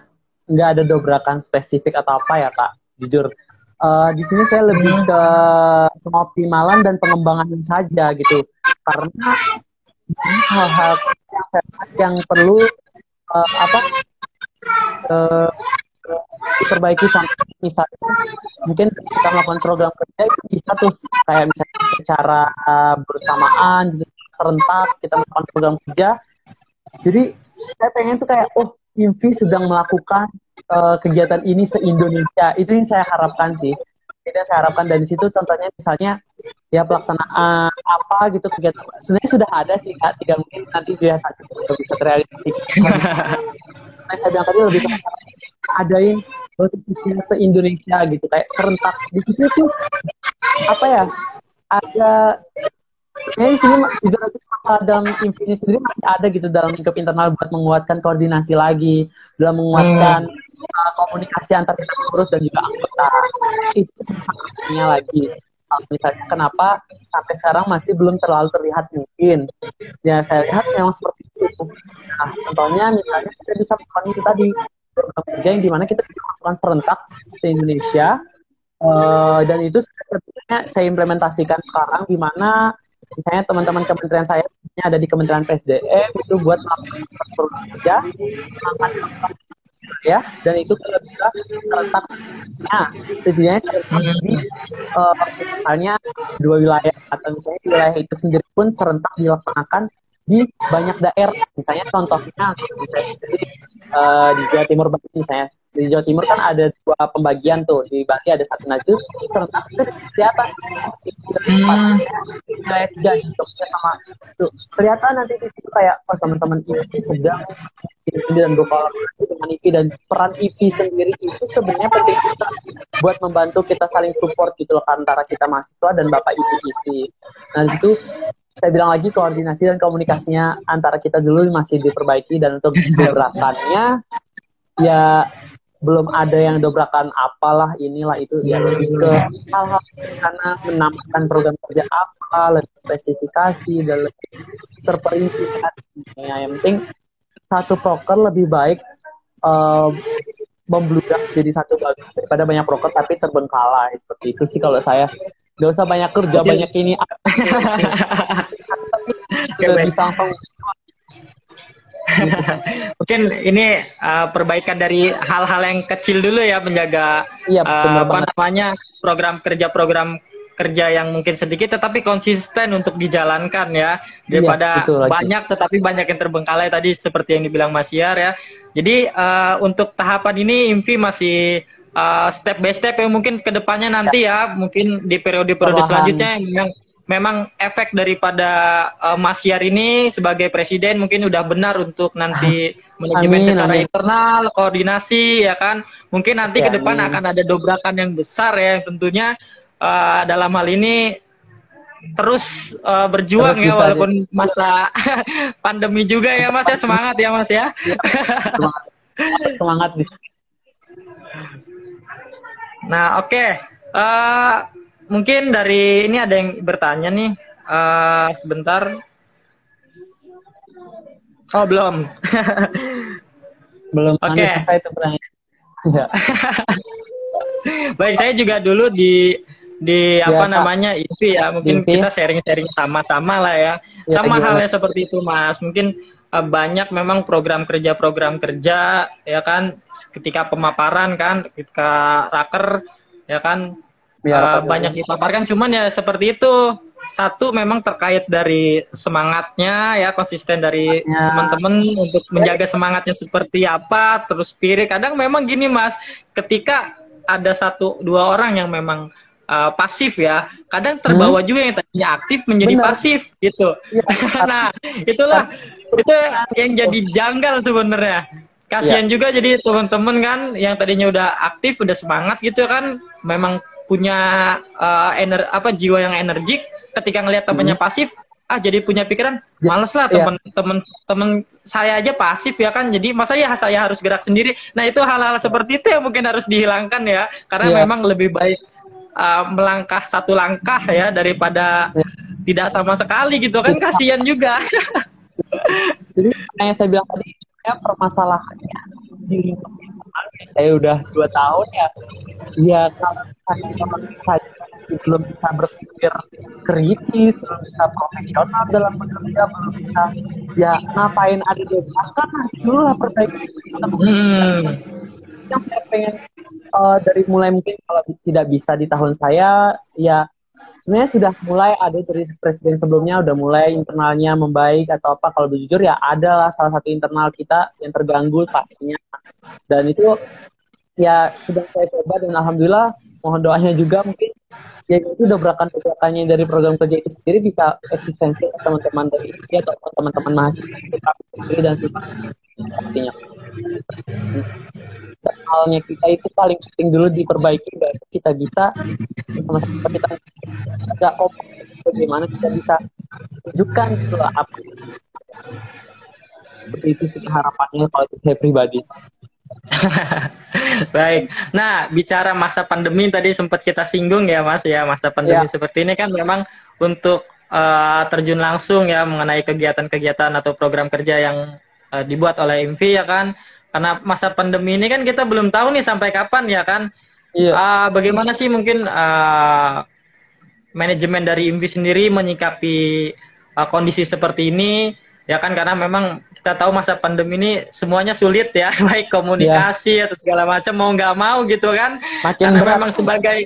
nggak ada dobrakan spesifik atau apa ya kak. Jujur, uh, di sini saya lebih ke pengoptimalan dan pengembangan saja gitu karena hal-hal yang perlu uh, apa uh, diperbaiki contoh misalnya mungkin kita melakukan program kerja itu bisa tuh kayak misalnya secara uh, bersamaan gitu, serentak kita melakukan program kerja. Jadi saya pengen tuh kayak oh Invi sedang melakukan uh, kegiatan ini se-Indonesia. Itu yang saya harapkan sih. Tidak saya harapkan dari situ contohnya misalnya ya pelaksanaan apa gitu kegiatan. Sebenarnya sudah ada sih kak. Tidak mungkin nanti dia bisa bisa terrealisasi (laughs) nah, saya bilang tadi lebih adain notifikasi se Indonesia gitu kayak serentak di situ tuh apa ya ada ya di sini dalam ini sendiri masih ada gitu dalam lingkup internal buat menguatkan koordinasi lagi, dalam menguatkan hmm. uh, komunikasi antar pengurus dan juga anggota. Itu sangatnya lagi. Uh, misalnya kenapa sampai sekarang masih belum terlalu terlihat mungkin. Ya saya lihat memang seperti itu. Nah, contohnya misalnya kita bisa melakukan itu tadi program kerja yang di mana kita melakukan serentak di Indonesia uh, dan itu sebenarnya saya implementasikan sekarang di mana misalnya teman-teman kementerian saya ada di Kementerian PSDM itu buat melakukan kerja ya dan itu kalau bisa serentak. Nah setidaknya di uh, misalnya dua wilayah atau misalnya wilayah itu sendiri pun serentak dilaksanakan di banyak daerah. Misalnya contohnya misalnya sendiri uh, di Jawa Timur misalnya di Jawa Timur kan ada dua pembagian tuh. Di Bali ada satu najib serentak itu kelihatan hmm. tiga Jogja sama itu. Kelihatan nanti di situ kayak oh teman-teman ini sedang ini dan berkolaborasi dengan IPI dan peran IPI sendiri itu sebenarnya penting kita buat membantu kita saling support gitu loh antara kita mahasiswa dan bapak IPI IPI nah itu saya bilang lagi koordinasi dan komunikasinya antara kita dulu masih diperbaiki dan untuk gebrakannya ya belum ada yang dobrakan apalah inilah itu. Ya lebih ke hal-hal karena menambahkan program kerja apa lebih spesifikasi dan lebih terperinci ya, yang penting satu proker lebih baik uh, membludak jadi satu bagus daripada banyak proker tapi terbengkalai seperti itu sih kalau saya nggak usah banyak kerja banyak ini. Langsung. Mungkin ini uh, perbaikan dari hal-hal yang kecil dulu ya menjaga iya, uh, apa namanya program kerja-program kerja yang mungkin sedikit tetapi konsisten untuk dijalankan ya. Daripada iya, banyak tetapi banyak yang terbengkalai tadi seperti yang dibilang Mas Yar ya. Jadi uh, untuk tahapan ini Invi masih uh, step by step yang mungkin ke depannya nanti ya, ya mungkin di periode-periode selanjutnya yang memang efek daripada uh, Mas Yar ini sebagai presiden mungkin udah benar untuk nanti (laughs) manajemen amin, secara amin. internal, koordinasi ya kan. Mungkin nanti ya, ke depan amin. akan ada dobrakan yang besar ya tentunya uh, dalam hal ini terus uh, berjuang terus ya walaupun aja. masa (laughs) pandemi juga ya Mas ya semangat ya Mas ya. (laughs) semangat. semangat Nah, oke. Okay. Uh, mungkin dari ini ada yang bertanya nih uh, sebentar. Oh belum. belum. Oke. Okay. Saya itu ya. (laughs) Baik, saya juga dulu di di ya, apa Pak. namanya itu ya mungkin kita sharing-sharing sama-sama lah ya, ya sama halnya seperti itu mas mungkin banyak memang program kerja program kerja ya kan? Ketika pemaparan kan ketika raker ya kan? Ya, uh, banyak dipaparkan. Cuman ya seperti itu. Satu memang terkait dari semangatnya ya konsisten dari teman-teman untuk menjaga semangatnya seperti apa terus spirit. Kadang memang gini mas ketika ada satu dua orang yang memang uh, pasif ya kadang terbawa hmm? juga yang tadinya aktif menjadi Benar. pasif gitu. Ya. (laughs) nah itulah itu yang jadi janggal sebenarnya kasihan ya. juga jadi teman-teman kan yang tadinya udah aktif udah semangat gitu kan memang punya uh, ener apa jiwa yang energik ketika ngelihat temannya hmm. pasif ah jadi punya pikiran ya, males lah temen yeah. temen temen saya aja pasif ya kan jadi masa ya saya harus gerak sendiri nah itu hal-hal seperti itu yang mungkin harus dihilangkan ya karena yeah. memang lebih baik uh, melangkah satu langkah ya daripada yeah. tidak sama sekali gitu kan yeah. kasihan juga (laughs) jadi yang saya bilang tadi ya permasalahannya di lingkup saya udah dua tahun ya. Ya kalau saya belum bisa berpikir kritis belum bisa profesional dalam bekerja belum bisa ya ngapain ada di belakang nah dulu lah perbaiki. Hmm. yang saya pengen uh, dari mulai mungkin kalau tidak bisa di tahun saya ya sebenarnya sudah mulai ada dari presiden sebelumnya udah mulai internalnya membaik atau apa. Kalau jujur ya ada lah salah satu internal kita yang terganggu pastinya. Dan itu ya sedang saya coba dan alhamdulillah mohon doanya juga mungkin ya itu dobrakan dobrakannya dari program kerja itu sendiri bisa eksistensi teman-teman dari ini atau teman-teman mahasiswa dan pastinya halnya kita itu paling penting dulu diperbaiki baru kita bisa sama-sama kita ada bagaimana kita bisa tunjukkan gitu apa itu sih harapannya kalau saya pribadi (laughs) Baik. Nah, bicara masa pandemi tadi sempat kita singgung ya, Mas ya. Masa pandemi ya. seperti ini kan memang untuk uh, terjun langsung ya mengenai kegiatan-kegiatan atau program kerja yang uh, dibuat oleh IMVI ya kan. Karena masa pandemi ini kan kita belum tahu nih sampai kapan ya kan. Iya. Uh, bagaimana sih mungkin uh, manajemen dari IMVI sendiri menyikapi uh, kondisi seperti ini? Ya kan karena memang kita tahu masa pandemi ini semuanya sulit ya, (laughs) baik komunikasi yeah. atau segala macam mau nggak mau gitu kan. Makin karena berat. memang sebagai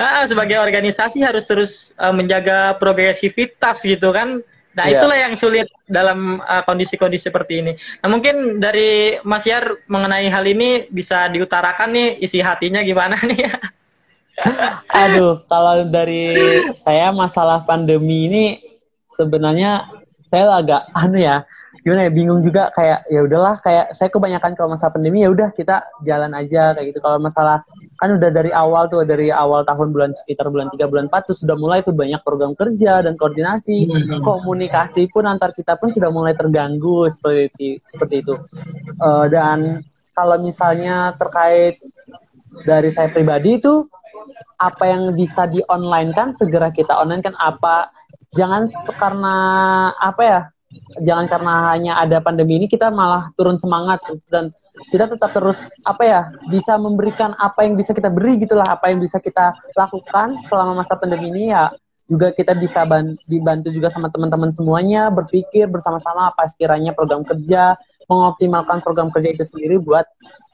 uh, sebagai organisasi harus terus uh, menjaga progresivitas gitu kan. Nah, yeah. itulah yang sulit dalam kondisi-kondisi uh, seperti ini. Nah, mungkin dari Mas Yar mengenai hal ini bisa diutarakan nih isi hatinya gimana nih ya? (laughs) Aduh, kalau dari saya masalah pandemi ini sebenarnya saya agak anu ya, gimana ya bingung juga kayak ya udahlah kayak saya kebanyakan kalau masalah pandemi ya udah kita jalan aja kayak gitu. Kalau masalah kan udah dari awal tuh dari awal tahun bulan sekitar bulan 3 bulan 4 tuh sudah mulai tuh banyak program kerja dan koordinasi. Hmm. komunikasi pun antar kita pun sudah mulai terganggu seperti seperti itu. Uh, dan kalau misalnya terkait dari saya pribadi itu apa yang bisa di online kan segera kita online kan apa jangan karena apa ya jangan karena hanya ada pandemi ini kita malah turun semangat. Dan kita tetap terus apa ya bisa memberikan apa yang bisa kita beri gitulah apa yang bisa kita lakukan selama masa pandemi ini ya juga kita bisa dibantu juga sama teman-teman semuanya berpikir bersama-sama apa sekiranya program kerja mengoptimalkan program kerja itu sendiri buat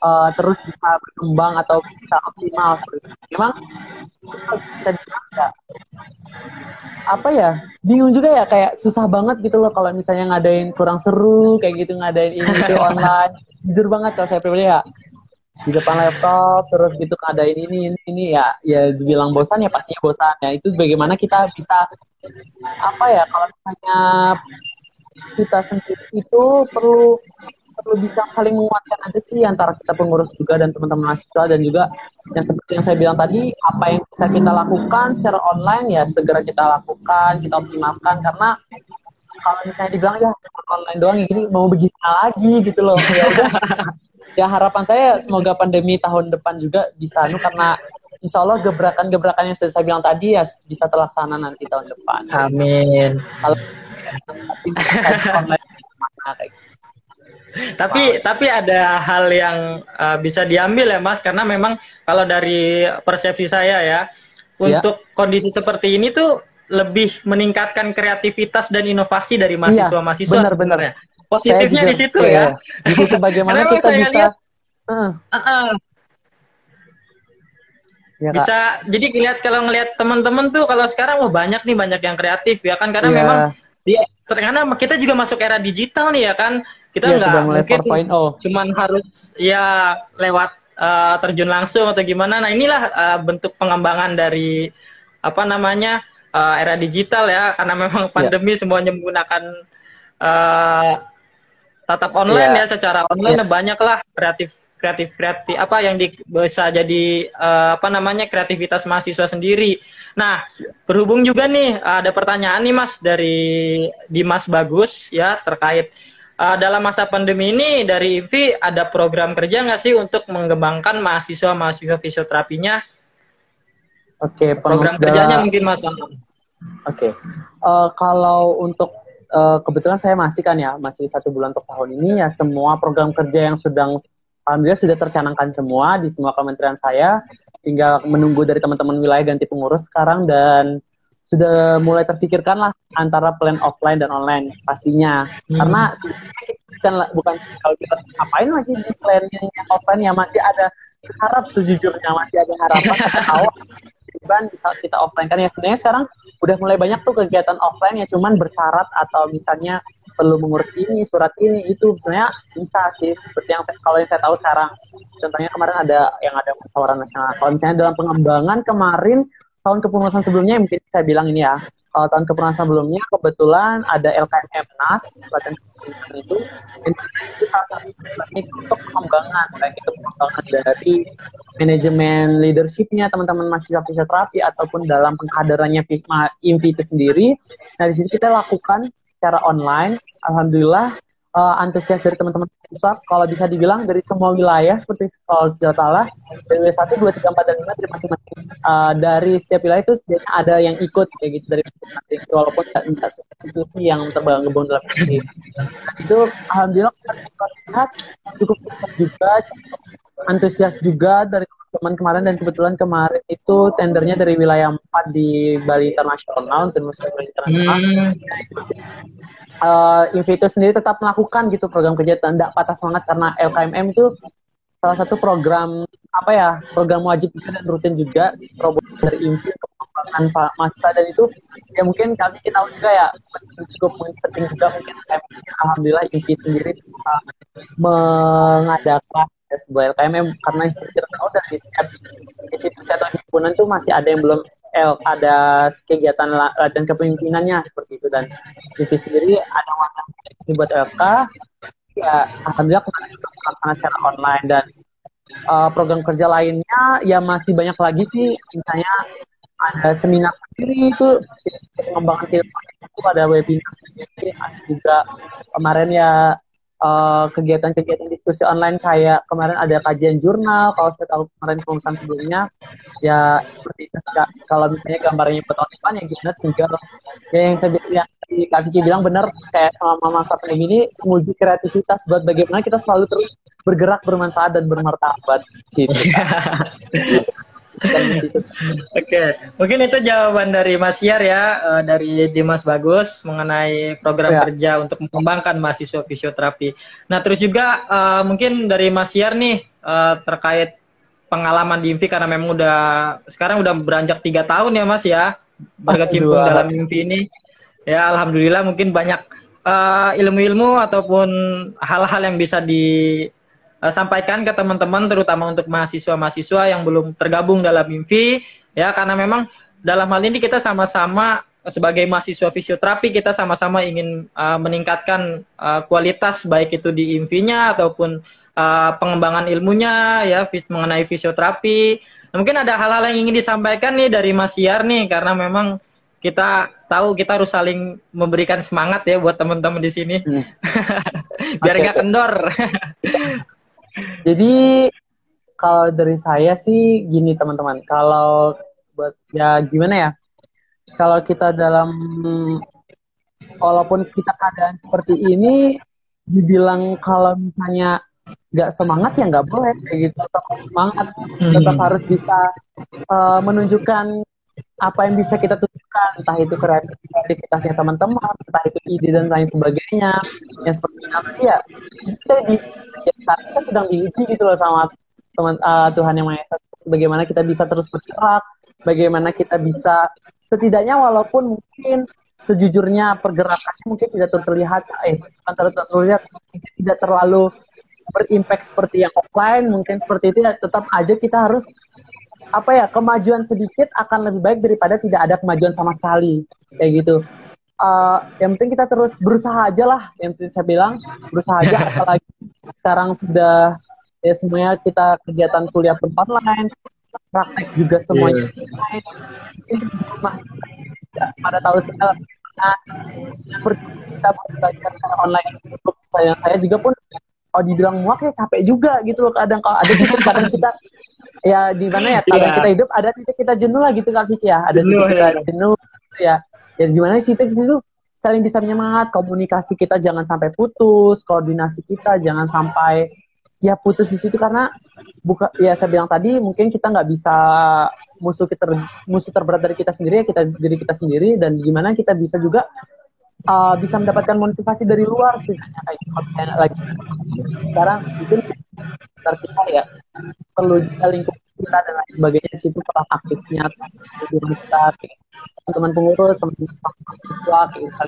uh, terus bisa berkembang atau bisa optimal seperti itu. Memang kita ya, apa ya bingung juga ya kayak susah banget gitu loh kalau misalnya ngadain kurang seru kayak gitu ngadain ini itu (laughs) online jujur banget kalau saya pribadi ya. Di depan laptop terus gitu ngadain ini ini ini ya. Ya dibilang bosan ya pastinya bosan. Ya itu bagaimana kita bisa apa ya kalau misalnya kita sendiri itu perlu perlu bisa saling menguatkan aja sih antara kita pengurus juga dan teman-teman mahasiswa dan juga yang seperti yang saya bilang tadi apa yang bisa kita lakukan secara online ya segera kita lakukan kita optimalkan. Karena kalau misalnya dibilang ya online doang ini mau begini lagi gitu loh ya (laughs) ya harapan saya semoga pandemi tahun depan juga bisa anu karena insya Allah gebrakan-gebrakan yang sudah saya bilang tadi ya bisa terlaksana nanti tahun depan. Amin. Kalau (laughs) tapi wow. tapi ada hal yang uh, bisa diambil ya Mas karena memang kalau dari persepsi saya ya iya. untuk ya. kondisi seperti ini tuh lebih meningkatkan kreativitas dan inovasi dari iya, mahasiswa-mahasiswa ya, sebenarnya. Positifnya juga, di situ ya. ya. Di situ bagaimana kita bisa lihat, uh, uh, uh, Ya, bisa jadi lihat kalau ngelihat teman-teman tuh kalau sekarang oh banyak nih banyak yang kreatif ya kan? Karena ya. memang dia karena kita juga masuk era digital nih ya kan? Kita ya, nggak mungkin cuman harus ya lewat uh, terjun langsung atau gimana. Nah inilah uh, bentuk pengembangan dari apa namanya uh, era digital ya karena memang ya. pandemi ya. semuanya menggunakan uh, tatap online ya, ya secara online ya. banyak lah kreatif kreatif kreatif apa yang di, bisa jadi uh, apa namanya kreativitas mahasiswa sendiri. Nah berhubung juga nih ada pertanyaan nih mas dari Dimas Bagus ya terkait uh, dalam masa pandemi ini dari IVI ada program kerja nggak sih untuk mengembangkan mahasiswa mahasiswa fisioterapinya? Oke, program kerjanya mungkin mas. Oke, okay. uh, kalau untuk uh, kebetulan saya masih kan ya, masih satu bulan untuk tahun ini ya semua program kerja yang sedang alhamdulillah sudah tercanangkan semua di semua kementerian saya. Tinggal menunggu dari teman-teman wilayah ganti pengurus sekarang dan sudah mulai terpikirkan lah antara plan offline dan online pastinya. Hmm. Karena bukan bukan kalau kita ngapain lagi di plan yang offline ya masih ada harap sejujurnya masih ada harapan awal beban bisa kita offline. Kan ya sebenarnya sekarang udah mulai banyak tuh kegiatan offline ya cuman bersyarat atau misalnya perlu mengurus ini surat ini itu sebenarnya bisa sih seperti yang saya, kalau yang saya tahu sekarang. Contohnya kemarin ada yang ada musyawarah nasional. Kalau misalnya dalam pengembangan kemarin tahun kepengurusan sebelumnya mungkin saya bilang ini ya kalau tahun kepengurusan sebelumnya kebetulan ada LKM NAS pelatihan itu itu salah satu untuk pengembangan baik itu pengembangan dari manajemen leadershipnya teman-teman mahasiswa fisioterapi ataupun dalam pengkaderannya IMPI itu sendiri. Nah di sini kita lakukan secara online. Alhamdulillah uh, antusias dari teman-teman pusat kalau bisa dibilang dari semua wilayah seperti kalau sudah dari W1, 2, 3, 4, dan 5 dari masing-masing uh, dari setiap wilayah itu setidaknya ada yang ikut kayak gitu dari masing-masing walaupun tidak institusi yang terbangun dalam ini. itu alhamdulillah kita lihat cukup sukses juga cukup antusias juga dari teman kemarin dan kebetulan kemarin itu tendernya dari wilayah 4 di Bali Internasional untuk Muslim Internasional. Hmm. Uh, Invito sendiri tetap melakukan gitu program kerja tidak patah semangat karena LKMM itu salah satu program apa ya program wajib dan rutin juga program dari Invi untuk mengembangkan masa dan itu ya mungkin kami kita tahu juga ya cukup penting juga mungkin alhamdulillah Invi sendiri uh, mengadakan sebuah LKMM karena institusi tahu dari setiap institusi atau himpunan itu masih ada yang belum L, ada kegiatan latihan kepemimpinannya seperti itu. Dan Vivi sendiri ada wadah buat LK ya alhamdulillah kemarin terlaksana secara online. Dan uh, program kerja lainnya ya masih banyak lagi sih. Misalnya ada seminar sendiri itu pengembangan itu ada webinar sendiri. Ada juga kemarin ya eh, kegiatan-kegiatan diskusi online kayak kemarin ada kajian jurnal kalau saya tahu kemarin pengurusan sebelumnya ya seperti itu kalau misalnya gambarnya buat depan ya gimana tinggal. Ya yang saya yang Kak Kiki bilang benar kayak selama masa pandemi ini menguji kreativitas buat bagaimana kita selalu terus bergerak bermanfaat dan bermartabat. Gitu. (laughs) Oke, okay. mungkin itu jawaban dari Mas Yar ya, uh, dari Dimas Bagus mengenai program ya. kerja untuk mengembangkan mahasiswa fisioterapi. Nah, terus juga uh, mungkin dari Mas Yar nih uh, terkait pengalaman di IMVI karena memang udah sekarang udah beranjak tiga tahun ya Mas ya berkecimpung dalam IMVI ini. Ya, alhamdulillah mungkin banyak ilmu-ilmu uh, ataupun hal-hal yang bisa di uh, sampaikan ke teman-teman terutama untuk mahasiswa-mahasiswa yang belum tergabung dalam IMFI ya karena memang dalam hal ini kita sama-sama sebagai mahasiswa fisioterapi kita sama-sama ingin uh, meningkatkan uh, kualitas baik itu di IMFI-nya ataupun uh, pengembangan ilmunya ya mengenai fisioterapi. Nah, mungkin ada hal-hal yang ingin disampaikan nih dari Mas Yar nih karena memang kita tahu kita harus saling memberikan semangat ya buat teman-teman di sini. Hmm. (laughs) Biar nggak kendor. Jadi kalau dari saya sih gini teman-teman, kalau buat ya gimana ya? Kalau kita dalam walaupun kita keadaan seperti ini dibilang kalau misalnya nggak semangat ya nggak boleh kayak gitu tetap semangat tetap hmm. harus bisa uh, menunjukkan apa yang bisa kita tunjukkan entah itu kreativitasnya teman-teman entah itu ide dan lain sebagainya yang seperti nanti ya kita di kita sedang diuji gitu loh sama teman uh, Tuhan yang Maha Esa bagaimana kita bisa terus bergerak bagaimana kita bisa setidaknya walaupun mungkin sejujurnya pergerakannya mungkin tidak terlihat eh bukan terlihat tidak terlalu berimpact seperti yang offline mungkin seperti itu ya tetap aja kita harus apa ya kemajuan sedikit akan lebih baik daripada tidak ada kemajuan sama sekali. Kayak gitu. Uh, yang penting kita terus berusaha aja lah. Yang penting saya bilang berusaha aja. (laughs) Apalagi sekarang sudah ya semuanya kita kegiatan kuliah pun online praktek juga semuanya yeah. masih pada tahun kita kita belajar online. Saya saya juga pun kalau dibilang muak ya capek juga gitu loh kadang kalau ada kadang kita ya di mana ya kalau yeah. kita hidup ada titik kita jenuh lah gitu kak Kiki ya ada jenuh, titik kita ya. jenuh gitu ya ya di mana sih titik situ saling bisa menyemangat komunikasi kita jangan sampai putus koordinasi kita jangan sampai ya putus di situ karena buka ya saya bilang tadi mungkin kita nggak bisa musuh kita musuh terberat dari kita sendiri ya kita diri kita sendiri dan gimana kita bisa juga uh, bisa mendapatkan motivasi dari luar sih. Kayak misalnya lagi sekarang mungkin sekitar kita ya perlu lingkup kita dan lain sebagainya di situ peran aktifnya kita teman-teman pengurus teman-teman siswa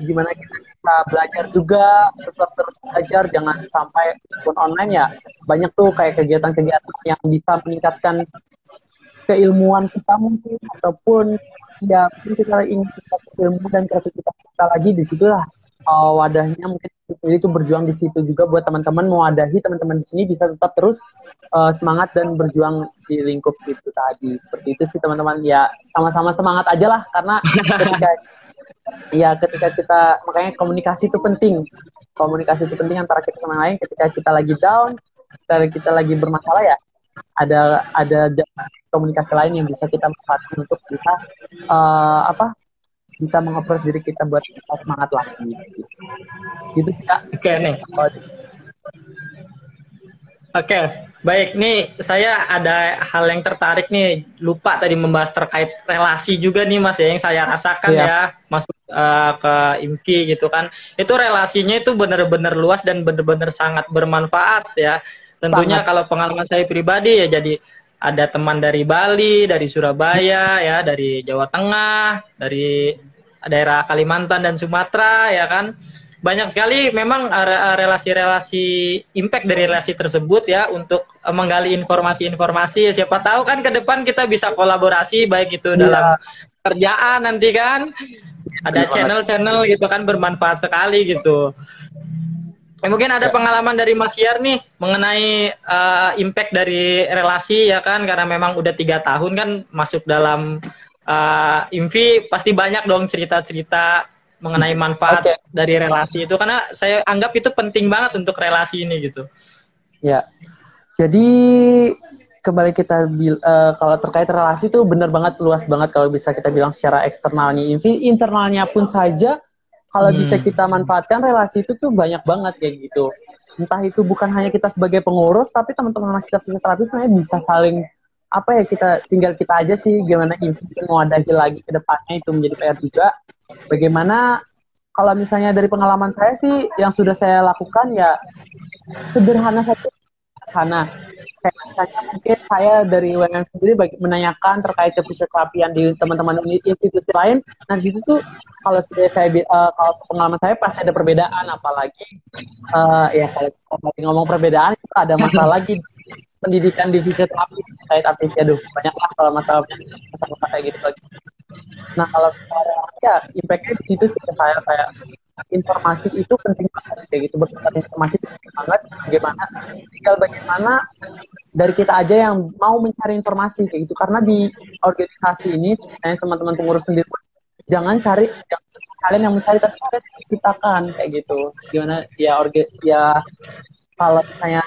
gimana kita bisa belajar juga tetap terus belajar jangan sampai pun online ya banyak tuh kayak kegiatan-kegiatan yang bisa meningkatkan keilmuan kita mungkin ataupun ya mungkin kita ingin kita ilmu dan kreativitas kita lagi di situlah uh, wadahnya mungkin jadi itu berjuang di situ juga buat teman-teman mewadahi teman-teman di sini bisa tetap terus uh, semangat dan berjuang di lingkup itu tadi. Seperti itu sih teman-teman. Ya sama-sama semangat aja lah karena ketika (laughs) ya ketika kita makanya komunikasi itu penting. Komunikasi itu penting antara kita sama lain. Ketika kita lagi down ketika kita lagi bermasalah ya ada ada komunikasi lain yang bisa kita manfaatkan untuk kita uh, apa bisa mengapproach diri kita buat kita semangat lagi. Gitu ya oke nih. Oke baik. Nih saya ada hal yang tertarik nih. Lupa tadi membahas terkait relasi juga nih mas ya yang saya rasakan ya, ya. Masuk uh, ke IMKI gitu kan. Itu relasinya itu benar-benar luas dan benar-benar sangat bermanfaat ya tentunya Sangat. kalau pengalaman saya pribadi ya jadi ada teman dari Bali, dari Surabaya, ya, dari Jawa Tengah, dari daerah Kalimantan dan Sumatera, ya kan. Banyak sekali memang relasi-relasi impact dari relasi tersebut ya untuk menggali informasi-informasi. Siapa tahu kan ke depan kita bisa kolaborasi baik itu ya. dalam kerjaan nanti kan. Ada channel-channel gitu kan bermanfaat sekali gitu. Eh, mungkin ada ya. pengalaman dari Mas Yar nih mengenai uh, impact dari relasi ya kan karena memang udah tiga tahun kan masuk dalam uh, Invi pasti banyak dong cerita-cerita mengenai manfaat okay. dari relasi itu karena saya anggap itu penting banget untuk relasi ini gitu. Ya, jadi kembali kita uh, kalau terkait relasi itu benar banget luas banget kalau bisa kita bilang secara eksternalnya Invi, internalnya pun saja kalau hmm. bisa kita manfaatkan relasi itu tuh banyak banget kayak gitu. Entah itu bukan hanya kita sebagai pengurus tapi teman-teman mahasiswa fisioterapi sebenarnya bisa saling apa ya kita tinggal kita aja sih gimana mau ada lagi ke depannya itu menjadi PR juga. Bagaimana kalau misalnya dari pengalaman saya sih yang sudah saya lakukan ya sederhana saja. Sederhana misalnya mungkin saya dari UNM sendiri bagi, menanyakan terkait fisioterapian di teman-teman institusi lain. Nah situ tuh kalau sudah saya uh, kalau pengalaman saya pasti ada perbedaan apalagi uh, ya kalau, kalau ngomong perbedaan itu ada masalah lagi pendidikan di fisioterapi terkait artinya aduh banyak lah kalau masalah masalah kayak gitu lagi. Nah kalau ya impactnya di situ sih saya kayak informasi itu penting banget kayak gitu. Bertukar informasi penting banget bagaimana tinggal bagaimana dari kita aja yang mau mencari informasi kayak gitu. Karena di organisasi ini teman-teman pengurus sendiri jangan cari kalian yang mencari tapi kalian ciptakan kayak gitu. Gimana? Ya orga ya kalau misalnya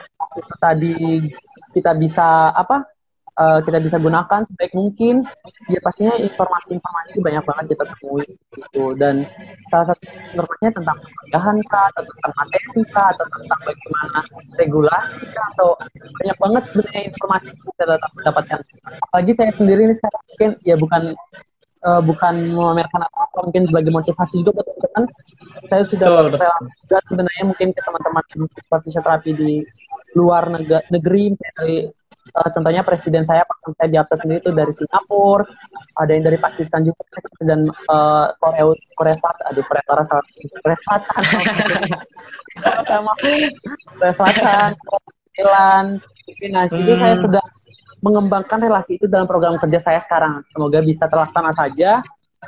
tadi kita bisa apa uh, kita bisa gunakan sebaik mungkin. Ya pastinya informasi-informasi itu banyak banget kita temui gitu. Dan salah satu informasinya tentang pencegahan kah atau tentang materi kah atau tentang bagaimana regulasi kah atau banyak banget sebenarnya informasi yang kita dapatkan apalagi saya sendiri ini sekarang mungkin ya bukan uh, bukan memamerkan apa mungkin sebagai motivasi juga buat teman-teman. Saya sudah juga sebenarnya mungkin ke teman-teman yang fisioterapi di luar negeri, negeri dari uh, contohnya presiden saya Pak saya di Absa sendiri itu dari Singapura ada yang dari Pakistan juga dan uh, Korea Korea Selatan aduh Korea Selatan Korea Selatan Korea Selatan Thailand Filipina jadi hmm. saya sudah mengembangkan relasi itu dalam program kerja saya sekarang. Semoga bisa terlaksana saja.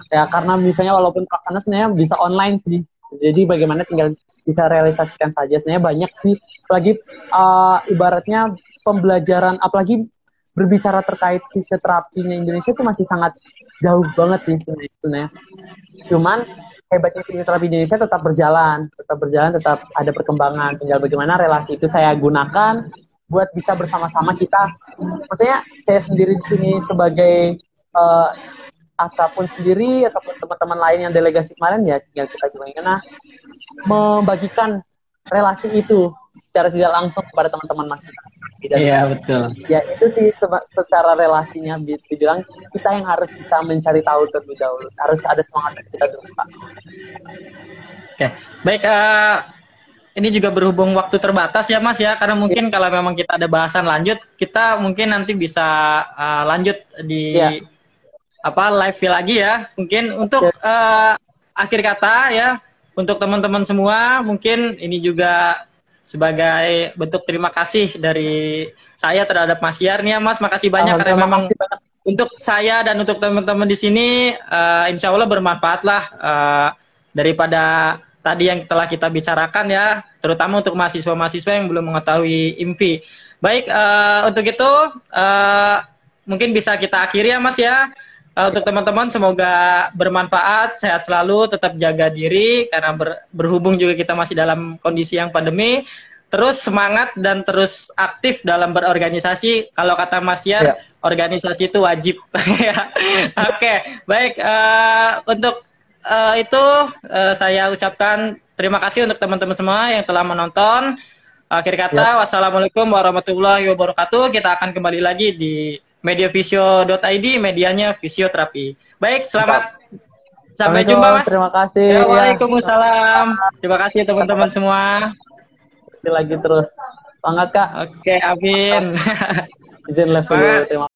Ya karena misalnya walaupun terlaksana sebenarnya bisa online sih. Jadi bagaimana tinggal bisa realisasikan saja. Sebenarnya banyak sih. Apalagi uh, ibaratnya pembelajaran, apalagi berbicara terkait fisioterapinya Indonesia itu masih sangat jauh banget sih sebenarnya. Cuman hebatnya fisioterapi Indonesia tetap berjalan, tetap berjalan, tetap ada perkembangan. Tinggal bagaimana relasi itu saya gunakan buat bisa bersama-sama kita maksudnya saya sendiri di sini sebagai uh, Asa pun sendiri ataupun teman-teman lain yang delegasi kemarin ya tinggal kita gimana membagikan relasi itu secara tidak langsung kepada teman-teman masih Iya betul. Ya itu sih secara relasinya dibilang kita yang harus bisa mencari tahu terlebih dahulu. Harus ada semangat kita dulu Pak. Oke, baik. Uh, ini juga berhubung waktu terbatas ya Mas ya karena mungkin ya. kalau memang kita ada bahasan lanjut kita mungkin nanti bisa uh, lanjut di ya. apa live lagi ya mungkin untuk ya. uh, akhir kata ya untuk teman-teman semua mungkin ini juga sebagai bentuk terima kasih dari saya terhadap Mas Yar nih ya Mas makasih banyak karena memang untuk saya dan untuk teman-teman di sini uh, insya Allah bermanfaat lah uh, daripada tadi yang telah kita bicarakan ya, terutama untuk mahasiswa-mahasiswa yang belum mengetahui IMFI. Baik, uh, untuk itu uh, mungkin bisa kita akhiri ya Mas ya. Uh, untuk teman-teman semoga bermanfaat, sehat selalu, tetap jaga diri karena ber, berhubung juga kita masih dalam kondisi yang pandemi. Terus semangat dan terus aktif dalam berorganisasi. Kalau kata Mas ya, ya. organisasi itu wajib. (laughs) Oke, okay. baik. Uh, untuk uh, itu uh, saya ucapkan terima kasih untuk teman-teman semua yang telah menonton. Akhir kata, ya. wassalamualaikum warahmatullahi wabarakatuh. Kita akan kembali lagi di mediavisio.id, medianya fisioterapi. Baik, selamat sampai jumpa Mas. Terima kasih. Ya, Waalaikumsalam. Terima kasih teman-teman semua. Terima lagi terus. Semangat Kak. Oke, amin. Izin live dulu. Terima